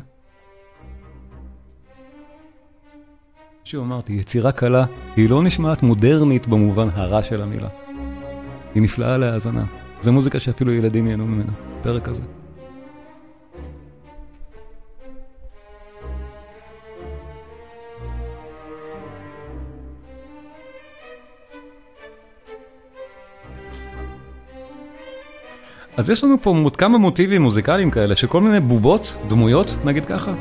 שוב אמרתי, יצירה קלה היא לא נשמעת מודרנית במובן הרע של המילה. היא נפלאה להאזנה. זו מוזיקה שאפילו ילדים ייהנו ממנה, פרק הזה. אז יש לנו פה כמה מוטיבים מוזיקליים כאלה, של כל מיני בובות, דמויות, נגיד ככה.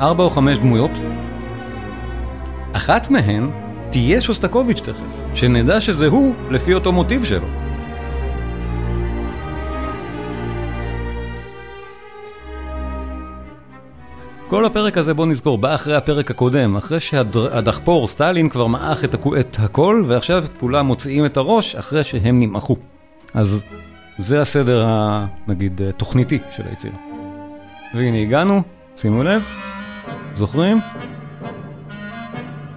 ארבע או חמש דמויות. אחת מהן תהיה שוסטקוביץ' תכף, שנדע שזה הוא לפי אותו מוטיב שלו. כל הפרק הזה בוא נזכור, בא אחרי הפרק הקודם, אחרי שהדחפור סטלין כבר מעך את, את הכל, ועכשיו כולם מוציאים את הראש אחרי שהם נמעכו. אז זה הסדר, ה, נגיד, תוכניתי של היצירה. והנה הגענו, שימו לב, זוכרים?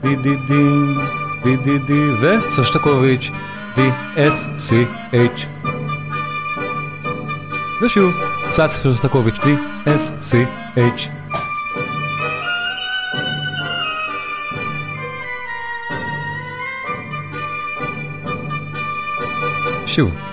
די די די, די די די, וסושטקוביץ', די אס סי אייץ'. ושוב, צץ שוסטקוביץ', די אס סי אייץ'. שוב.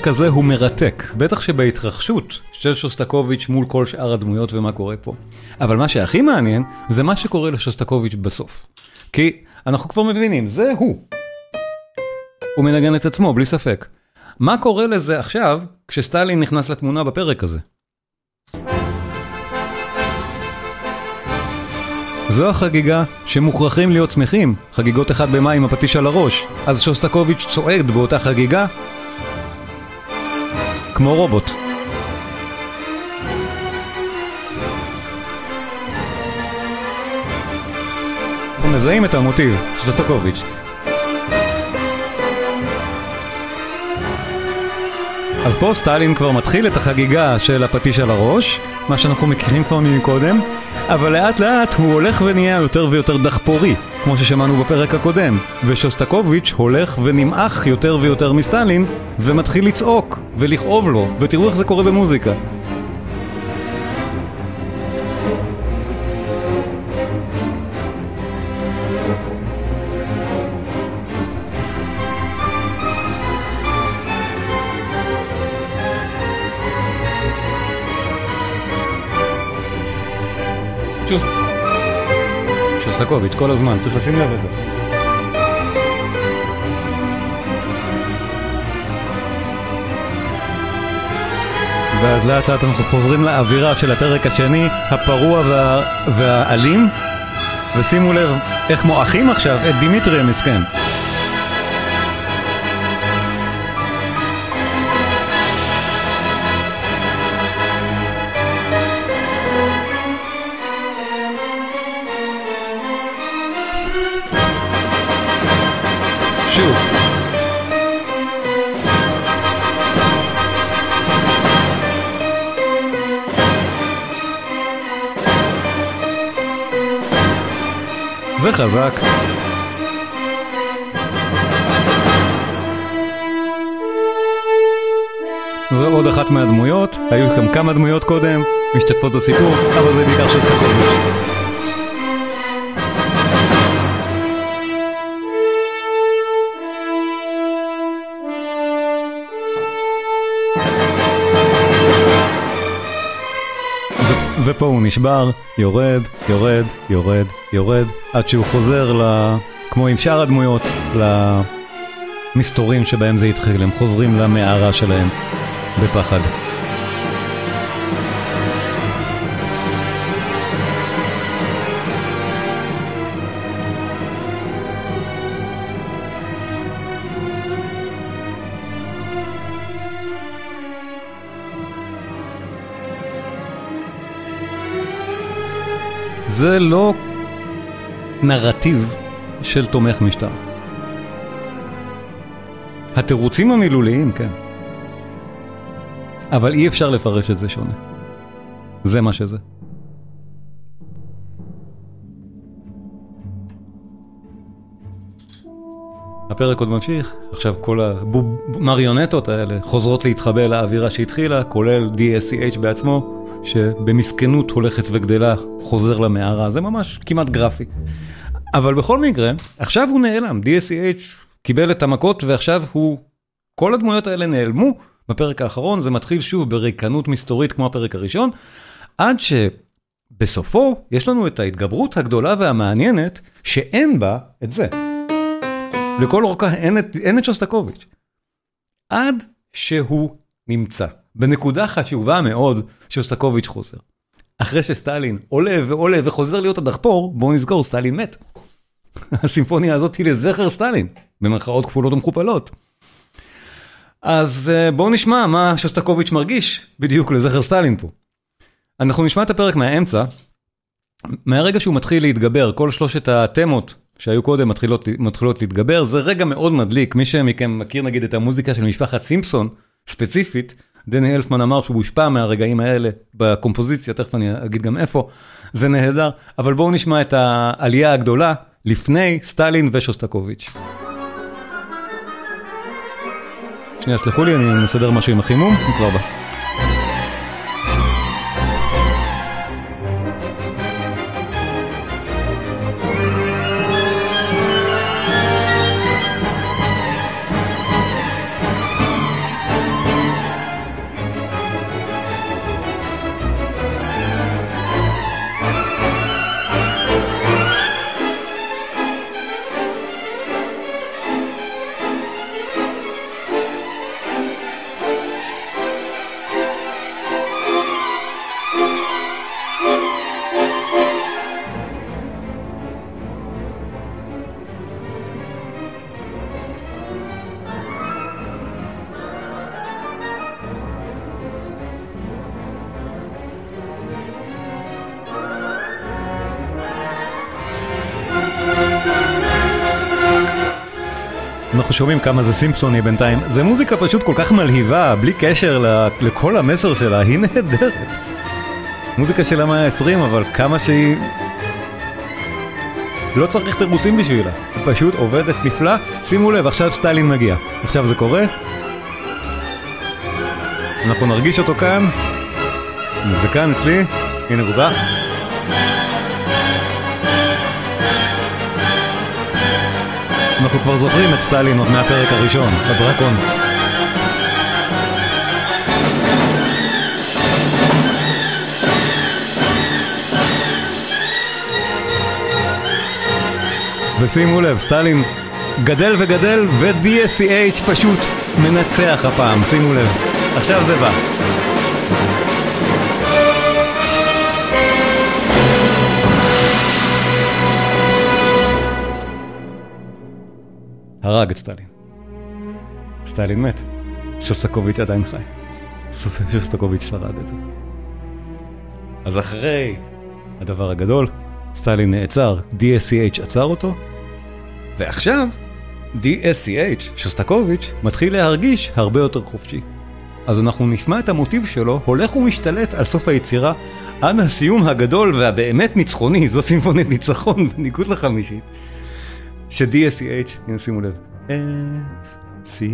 הפרק הזה הוא מרתק, בטח שבהתרחשות של שוסטקוביץ' מול כל שאר הדמויות ומה קורה פה. אבל מה שהכי מעניין זה מה שקורה לשוסטקוביץ' בסוף. כי אנחנו כבר מבינים, זה הוא. הוא מנגן את עצמו, בלי ספק. מה קורה לזה עכשיו כשסטלין נכנס לתמונה בפרק הזה? זו החגיגה שמוכרחים להיות שמחים, חגיגות אחד במאי עם הפטיש על הראש. אז שוסטקוביץ' צועד באותה חגיגה כמו רובוט. אנחנו מזהים את המוטיב, שטוצקוביץ'. אז פה סטלין כבר מתחיל את החגיגה של הפטיש על הראש, מה שאנחנו מכירים כבר מקודם, אבל לאט לאט הוא הולך ונהיה יותר ויותר דחפורי, כמו ששמענו בפרק הקודם, ושוסטקוביץ' הולך ונמעך יותר ויותר מסטלין, ומתחיל לצעוק ולכאוב לו, ותראו איך זה קורה במוזיקה. שוסטקוביץ' כל הזמן, צריך לשים לב לזה. ואז לאט לאט אנחנו חוזרים לאווירה של הפרק השני, הפרוע וה... והאלים, ושימו לב איך מועכים עכשיו את דימיטרי המסכן. כמה דמויות קודם, משתתפות בסיפור, אבל זה בעיקר שסטקוביץ'. ופה הוא נשבר, יורד, יורד, יורד, יורד, עד שהוא חוזר ל... כמו עם שאר הדמויות, למסתורים שבהם זה התחיל, הם חוזרים למערה שלהם בפחד. זה לא נרטיב של תומך משטר. התירוצים המילוליים, כן. אבל אי אפשר לפרש את זה שונה. זה מה שזה. הפרק עוד ממשיך, עכשיו כל המריונטות האלה חוזרות להתחבא לאווירה שהתחילה, כולל DSCH בעצמו, שבמסכנות הולכת וגדלה חוזר למערה, זה ממש כמעט גרפי. אבל בכל מקרה, עכשיו הוא נעלם, DSCH קיבל את המכות ועכשיו הוא, כל הדמויות האלה נעלמו בפרק האחרון, זה מתחיל שוב בריקנות מסתורית כמו הפרק הראשון, עד שבסופו יש לנו את ההתגברות הגדולה והמעניינת שאין בה את זה. לכל אורכה אין את, את שוסטקוביץ'. עד שהוא נמצא. בנקודה חשובה מאוד, שוסטקוביץ' חוזר. אחרי שסטלין עולה ועולה וחוזר להיות הדחפור, בואו נזכור, סטלין מת. הסימפוניה הזאת היא לזכר סטלין, במרכאות כפולות ומכופלות. אז אה, בואו נשמע מה שוסטקוביץ' מרגיש בדיוק לזכר סטלין פה. אנחנו נשמע את הפרק מהאמצע, מהרגע שהוא מתחיל להתגבר, כל שלושת התמות שהיו קודם מתחילות, מתחילות להתגבר, זה רגע מאוד מדליק, מי שמכם מכיר נגיד את המוזיקה של משפחת סימפסון, ספציפית, דני אלפמן אמר שהוא הושפע מהרגעים האלה בקומפוזיציה, תכף אני אגיד גם איפה, זה נהדר, אבל בואו נשמע את העלייה הגדולה לפני סטלין ושוסטקוביץ'. שנייה, סלחו לי, אני מסדר משהו עם החימום, כבר בא. שומעים כמה זה סימפסוני בינתיים, זה מוזיקה פשוט כל כך מלהיבה, בלי קשר לכל המסר שלה, היא נהדרת. מוזיקה של המאה ה-20, אבל כמה שהיא... לא צריך תירוצים בשבילה, היא פשוט עובדת נפלא. שימו לב, עכשיו סטלין מגיע. עכשיו זה קורה. אנחנו נרגיש אותו כאן. זה כאן אצלי, הנה הוא בא. אנחנו כבר זוכרים את סטלין עוד מהפרק הראשון, הדרקון. ושימו לב, סטלין גדל וגדל ו-DSCH פשוט מנצח הפעם, שימו לב. עכשיו זה בא. הרג את סטלין. סטלין מת. שוסטקוביץ' עדיין חי. שוסטקוביץ' שרד את זה. אז אחרי הדבר הגדול, סטלין נעצר, DSCH עצר אותו, ועכשיו DSCH, שוסטקוביץ', מתחיל להרגיש הרבה יותר חופשי. אז אנחנו נשמע את המוטיב שלו הולך ומשתלט על סוף היצירה עד הסיום הגדול והבאמת ניצחוני, זו סימפונית ניצחון בניגוד לחמישית. ש-DSCH, הנה שימו לב, S-C-H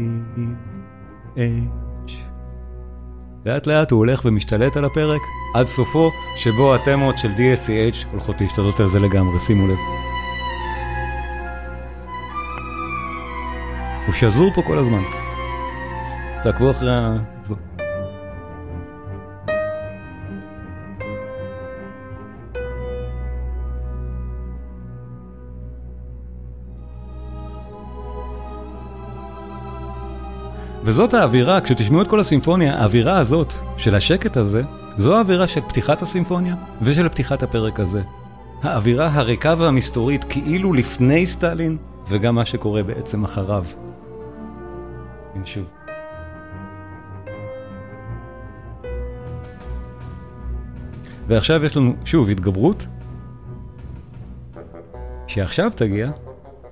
לאט לאט הוא הולך ומשתלט על הפרק, עד סופו, שבו התמות של DSCH הולכות להשתלט על זה לגמרי, שימו לב. הוא שזור פה כל הזמן. תעקבו אחרי ה... וזאת האווירה, כשתשמעו את כל הסימפוניה, האווירה הזאת, של השקט הזה, זו האווירה של פתיחת הסימפוניה ושל פתיחת הפרק הזה. האווירה הריקה והמסתורית כאילו לפני סטלין, וגם מה שקורה בעצם אחריו. שוב. ועכשיו יש לנו שוב התגברות, שעכשיו תגיע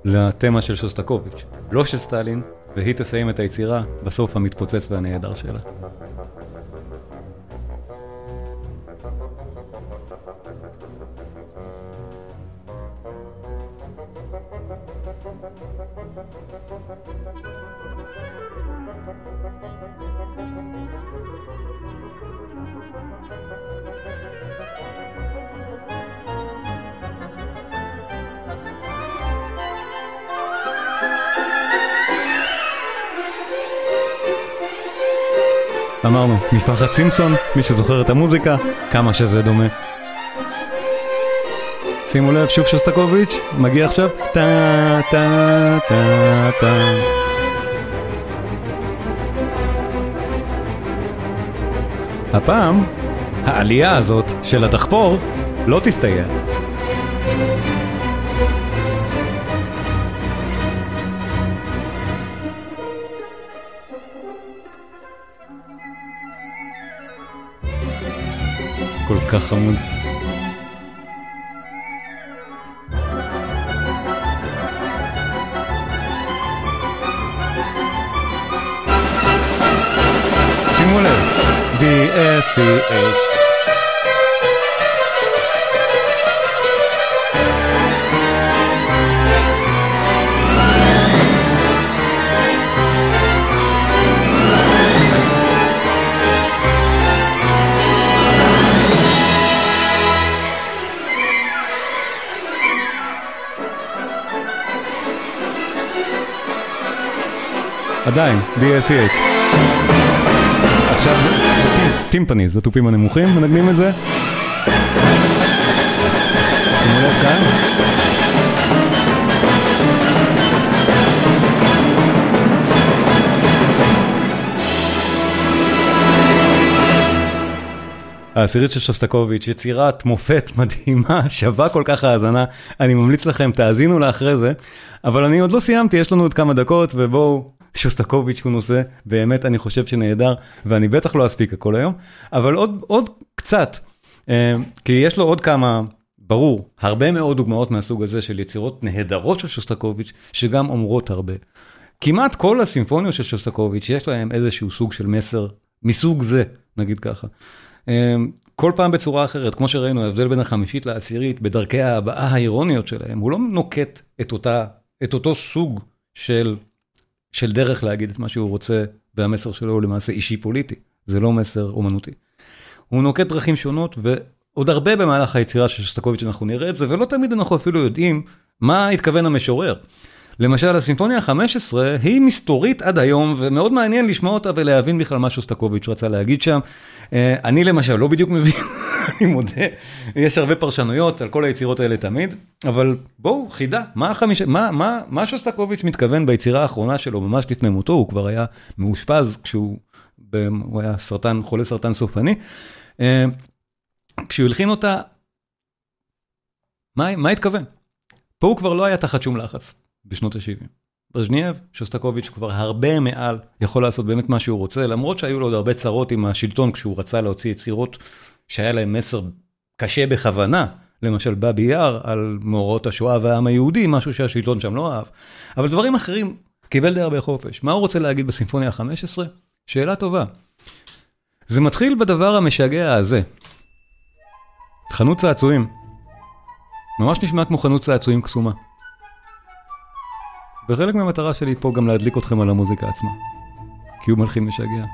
לתמה של שוסטקוביץ', לא של סטלין, והיא תסיים את היצירה בסוף המתפוצץ והנהדר שלה. אמרנו, משפחת סימפסון, מי שזוכר את המוזיקה, כמה שזה דומה. שימו לב, שוב שוסטקוביץ', מגיע עכשיו, טה טה טה טה. הפעם, העלייה הזאת של הדחפור לא תסתייע. כך חמוד. שימו לב, D-S-C-H עדיין, D-S-C-H. עכשיו, טימפניז, התופים הנמוכים, מנגנים את זה. שימו לב כאן. העשירית של שוסטקוביץ', יצירת מופת מדהימה, שווה כל כך האזנה, אני ממליץ לכם, תאזינו לה אחרי זה, אבל אני עוד לא סיימתי, יש לנו עוד כמה דקות, ובואו, שוסטקוביץ' הוא נושא, באמת אני חושב שנהדר, ואני בטח לא אספיק הכל היום, אבל עוד, עוד קצת, אה, כי יש לו עוד כמה, ברור, הרבה מאוד דוגמאות מהסוג הזה של יצירות נהדרות של שוסטקוביץ', שגם אומרות הרבה. כמעט כל הסימפוניות של שוסטקוביץ', יש להם איזשהו סוג של מסר מסוג זה, נגיד ככה. כל פעם בצורה אחרת, כמו שראינו, ההבדל בין החמישית לעשירית, בדרכי ההבעה האירוניות שלהם, הוא לא נוקט את, אותה, את אותו סוג של, של דרך להגיד את מה שהוא רוצה, והמסר שלו הוא למעשה אישי פוליטי, זה לא מסר אומנותי. הוא נוקט דרכים שונות, ועוד הרבה במהלך היצירה של שסטקוביץ' אנחנו נראה את זה, ולא תמיד אנחנו אפילו יודעים מה התכוון המשורר. למשל, הסימפוניה ה-15 היא מסתורית עד היום, ומאוד מעניין לשמוע אותה ולהבין בכלל מה שוסטקוביץ' רצה להגיד שם. אני למשל לא בדיוק מבין, אני מודה, יש הרבה פרשנויות על כל היצירות האלה תמיד, אבל בואו, חידה, מה, החמיש... מה, מה, מה שוסטקוביץ' מתכוון ביצירה האחרונה שלו, ממש לפני מותו, הוא כבר היה מאושפז כשהוא הוא היה סרטן, חולה סרטן סופני. כשהוא הלחין אותה, מה, מה התכוון? פה הוא כבר לא היה תחת שום לחץ. בשנות ה-70. ברז'נייב, שוסטקוביץ' כבר הרבה מעל, יכול לעשות באמת מה שהוא רוצה, למרות שהיו לו עוד הרבה צרות עם השלטון כשהוא רצה להוציא יצירות שהיה להם מסר קשה בכוונה, למשל באבי יאר על מאורעות השואה והעם היהודי, משהו שהשלטון שם לא אהב. אבל דברים אחרים, קיבל די הרבה חופש. מה הוא רוצה להגיד בסימפוניה ה-15? שאלה טובה. זה מתחיל בדבר המשגע הזה. חנות צעצועים. ממש נשמע כמו חנות צעצועים קסומה. וחלק מהמטרה שלי פה גם להדליק אתכם על המוזיקה עצמה. כי הוא מלחין משגע.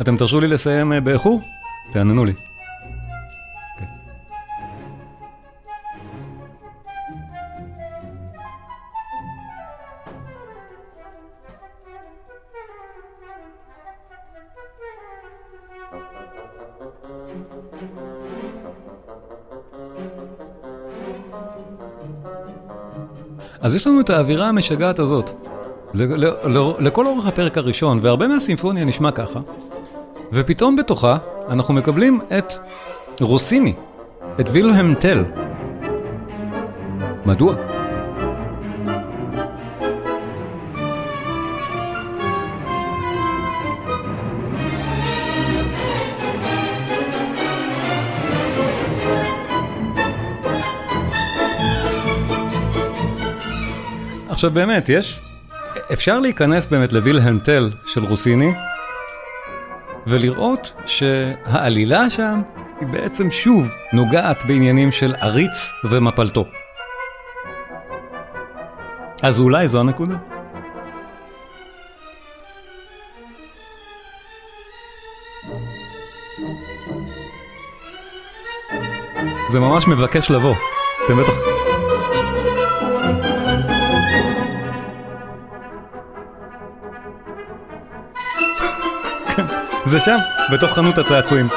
אתם תרשו לי לסיים אה, באיחור? תעננו לי. אז יש לנו את האווירה המשגעת הזאת, לכל אורך הפרק הראשון, והרבה מהסימפוניה נשמע ככה, ופתאום בתוכה אנחנו מקבלים את רוסיני, את וילהם טל. מדוע? עכשיו באמת, יש, אפשר להיכנס באמת לווילהלם טל של רוסיני ולראות שהעלילה שם היא בעצם שוב נוגעת בעניינים של עריץ ומפלתו. אז אולי זו הנקודה. זה ממש מבקש לבוא, אתם בטח... זה שם, בתוך חנות הצעצועים.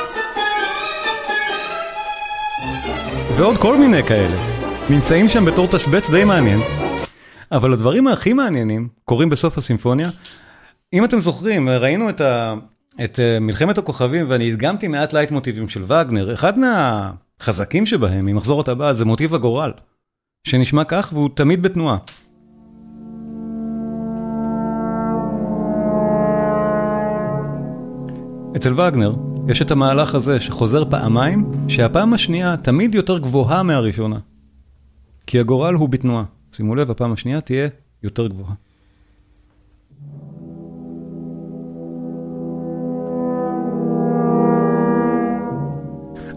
ועוד כל מיני כאלה. נמצאים שם בתור תשבץ די מעניין. אבל הדברים הכי מעניינים קורים בסוף הסימפוניה. אם אתם זוכרים, ראינו את, ה... את אה, מלחמת הכוכבים ואני הדגמתי מעט לייט מוטיבים של וגנר. אחד מהחזקים שבהם, ממחזור הטבעת, זה מוטיב הגורל. שנשמע כך והוא תמיד בתנועה. אצל וגנר יש את המהלך הזה שחוזר פעמיים, שהפעם השנייה תמיד יותר גבוהה מהראשונה. כי הגורל הוא בתנועה. שימו לב, הפעם השנייה תהיה יותר גבוהה.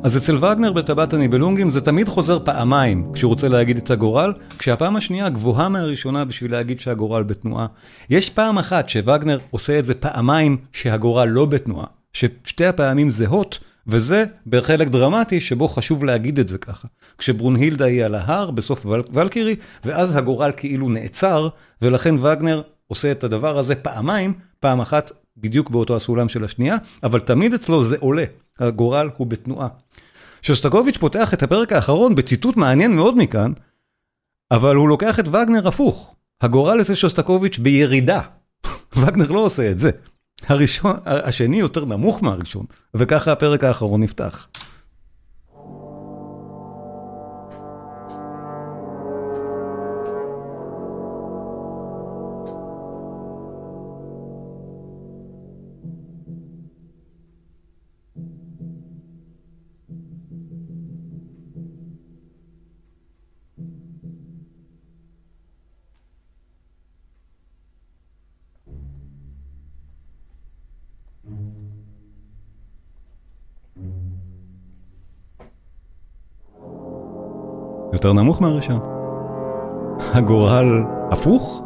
אז אצל וגנר בטבעת הניבלונגים זה תמיד חוזר פעמיים כשהוא רוצה להגיד את הגורל, כשהפעם השנייה גבוהה מהראשונה בשביל להגיד שהגורל בתנועה. יש פעם אחת שווגנר עושה את זה פעמיים שהגורל לא בתנועה. ששתי הפעמים זהות, וזה בחלק דרמטי שבו חשוב להגיד את זה ככה. כשברונהילדה היא על ההר בסוף ול, ולקירי, ואז הגורל כאילו נעצר, ולכן וגנר עושה את הדבר הזה פעמיים, פעם אחת בדיוק באותו הסולם של השנייה, אבל תמיד אצלו זה עולה, הגורל הוא בתנועה. שוסטקוביץ' פותח את הפרק האחרון בציטוט מעניין מאוד מכאן, אבל הוא לוקח את וגנר הפוך. הגורל אצל שוסטקוביץ' בירידה. וגנר לא עושה את זה. הראשון, השני יותר נמוך מהראשון, וככה הפרק האחרון נפתח. יותר נמוך מהראשון. הגורל הפוך?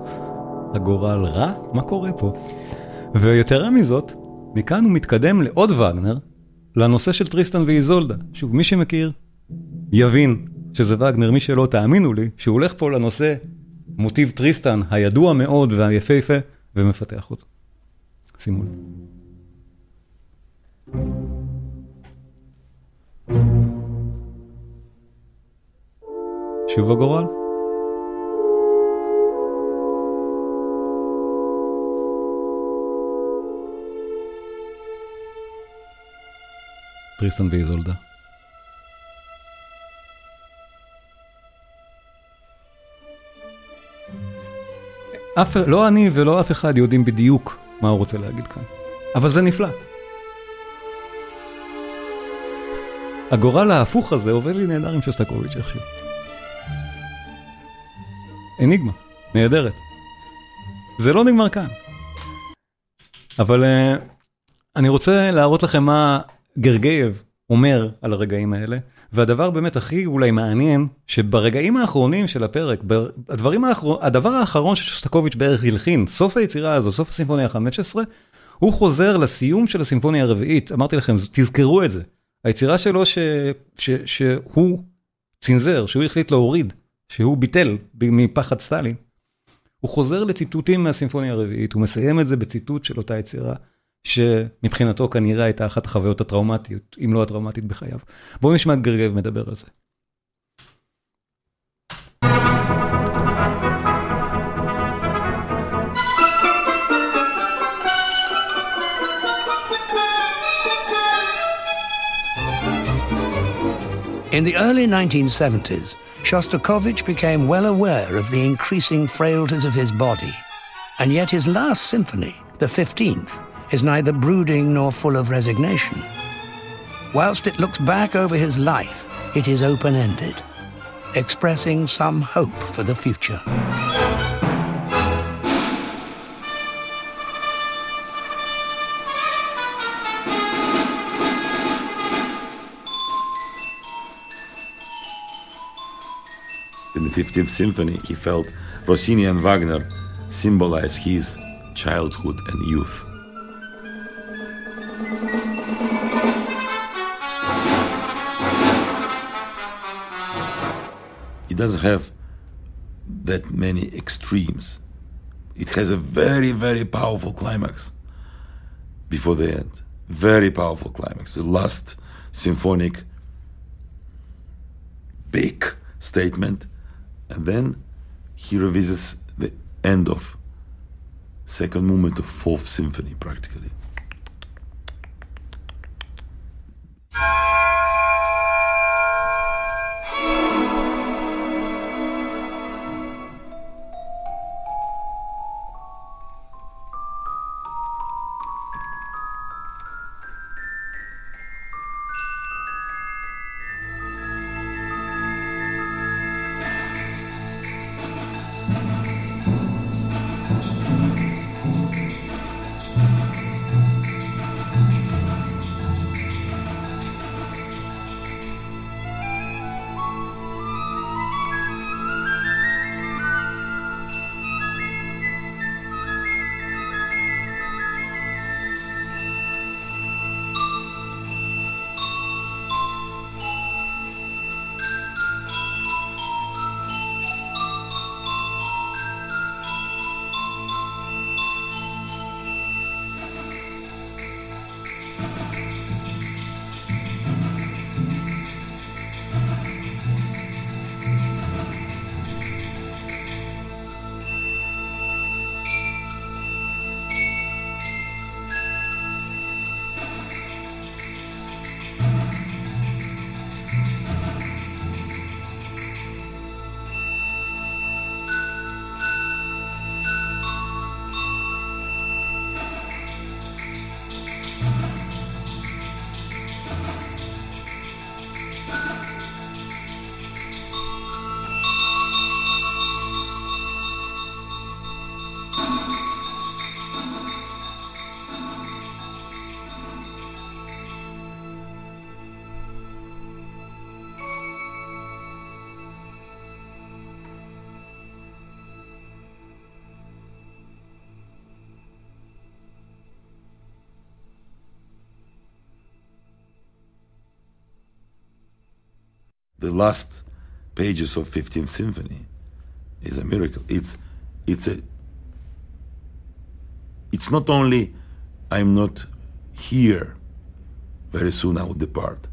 הגורל רע? מה קורה פה? ויתרה מזאת, מכאן הוא מתקדם לעוד וגנר, לנושא של טריסטן ואיזולדה. שוב, מי שמכיר, יבין שזה וגנר, מי שלא תאמינו לי, שהוא הולך פה לנושא מוטיב טריסטן הידוע מאוד והיפהפה, ומפתח אותו. שימו לב. שוב הגורל? טריסטן ואיזולדה. אף, לא אני ולא אף אחד יודעים בדיוק מה הוא רוצה להגיד כאן, אבל זה נפלא. הגורל ההפוך הזה עובד לי נהדר עם שסטקוביץ' איכשהו. אניגמה, נהדרת. זה לא נגמר כאן. אבל uh, אני רוצה להראות לכם מה גרגייב אומר על הרגעים האלה, והדבר באמת הכי אולי מעניין, שברגעים האחרונים של הפרק, הדברים האחר... הדבר האחרון ששוסטקוביץ' בערך הלחין, סוף היצירה הזו, סוף הסימפוניה ה-15, הוא חוזר לסיום של הסימפוניה הרביעית, אמרתי לכם, תזכרו את זה. היצירה שלו ש, ש, שהוא צנזר, שהוא החליט להוריד, שהוא ביטל מפחד סטלין, הוא חוזר לציטוטים מהסימפוניה הרביעית, הוא מסיים את זה בציטוט של אותה יצירה, שמבחינתו כנראה הייתה אחת החוויות הטראומטיות, אם לא הטראומטית בחייו. בואו נשמע את גרגב מדבר על זה. In the early 1970s, Shostakovich became well aware of the increasing frailties of his body, and yet his last symphony, the 15th, is neither brooding nor full of resignation. Whilst it looks back over his life, it is open ended, expressing some hope for the future. In the 15th Symphony, he felt Rossini and Wagner symbolize his childhood and youth. It doesn't have that many extremes. It has a very, very powerful climax before the end. Very powerful climax. The last symphonic big statement and then he revisits the end of second movement of fourth symphony practically. the last pages of 15th symphony is a miracle it's it's a it's not only i'm not here very soon i will depart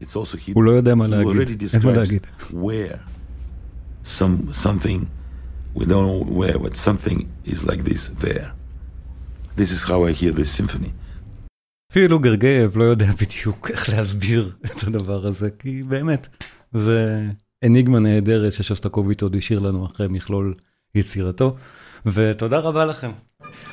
it's also he, הוא לא יודע מה he להגיד, already אין מה describes להגיד. where some something we don't know where but something is like this there this is how i hear this symphony אפילו גרגייב לא יודע בדיוק איך להסביר את הדבר הזה, כי באמת, זה אניגמה נהדרת ששוסטקוביץ' עוד השאיר לנו אחרי מכלול יצירתו, ותודה רבה לכם.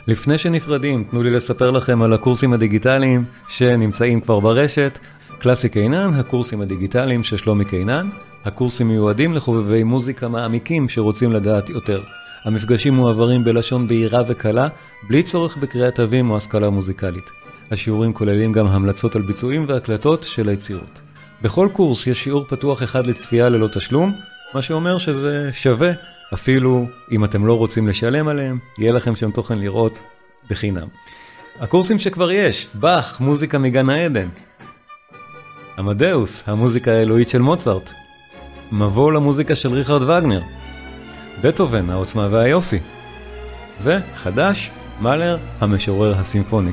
לפני שנפרדים, תנו לי לספר לכם על הקורסים הדיגיטליים שנמצאים כבר ברשת. קלאסי קינן, הקורסים הדיגיטליים של שלומי קינן. הקורסים מיועדים לחובבי מוזיקה מעמיקים שרוצים לדעת יותר. המפגשים מועברים בלשון בהירה וקלה, בלי צורך בקריאת תווים או השכלה מוזיקלית. השיעורים כוללים גם המלצות על ביצועים והקלטות של היצירות. בכל קורס יש שיעור פתוח אחד לצפייה ללא תשלום, מה שאומר שזה שווה, אפילו אם אתם לא רוצים לשלם עליהם, יהיה לכם שם תוכן לראות בחינם. הקורסים שכבר יש, באך, מוזיקה מגן העדן. עמדאוס, המוזיקה האלוהית של מוצרט. מבוא למוזיקה של ריכרד וגנר. בטהובן, העוצמה והיופי. וחדש, מאלר, המשורר הסימפוני.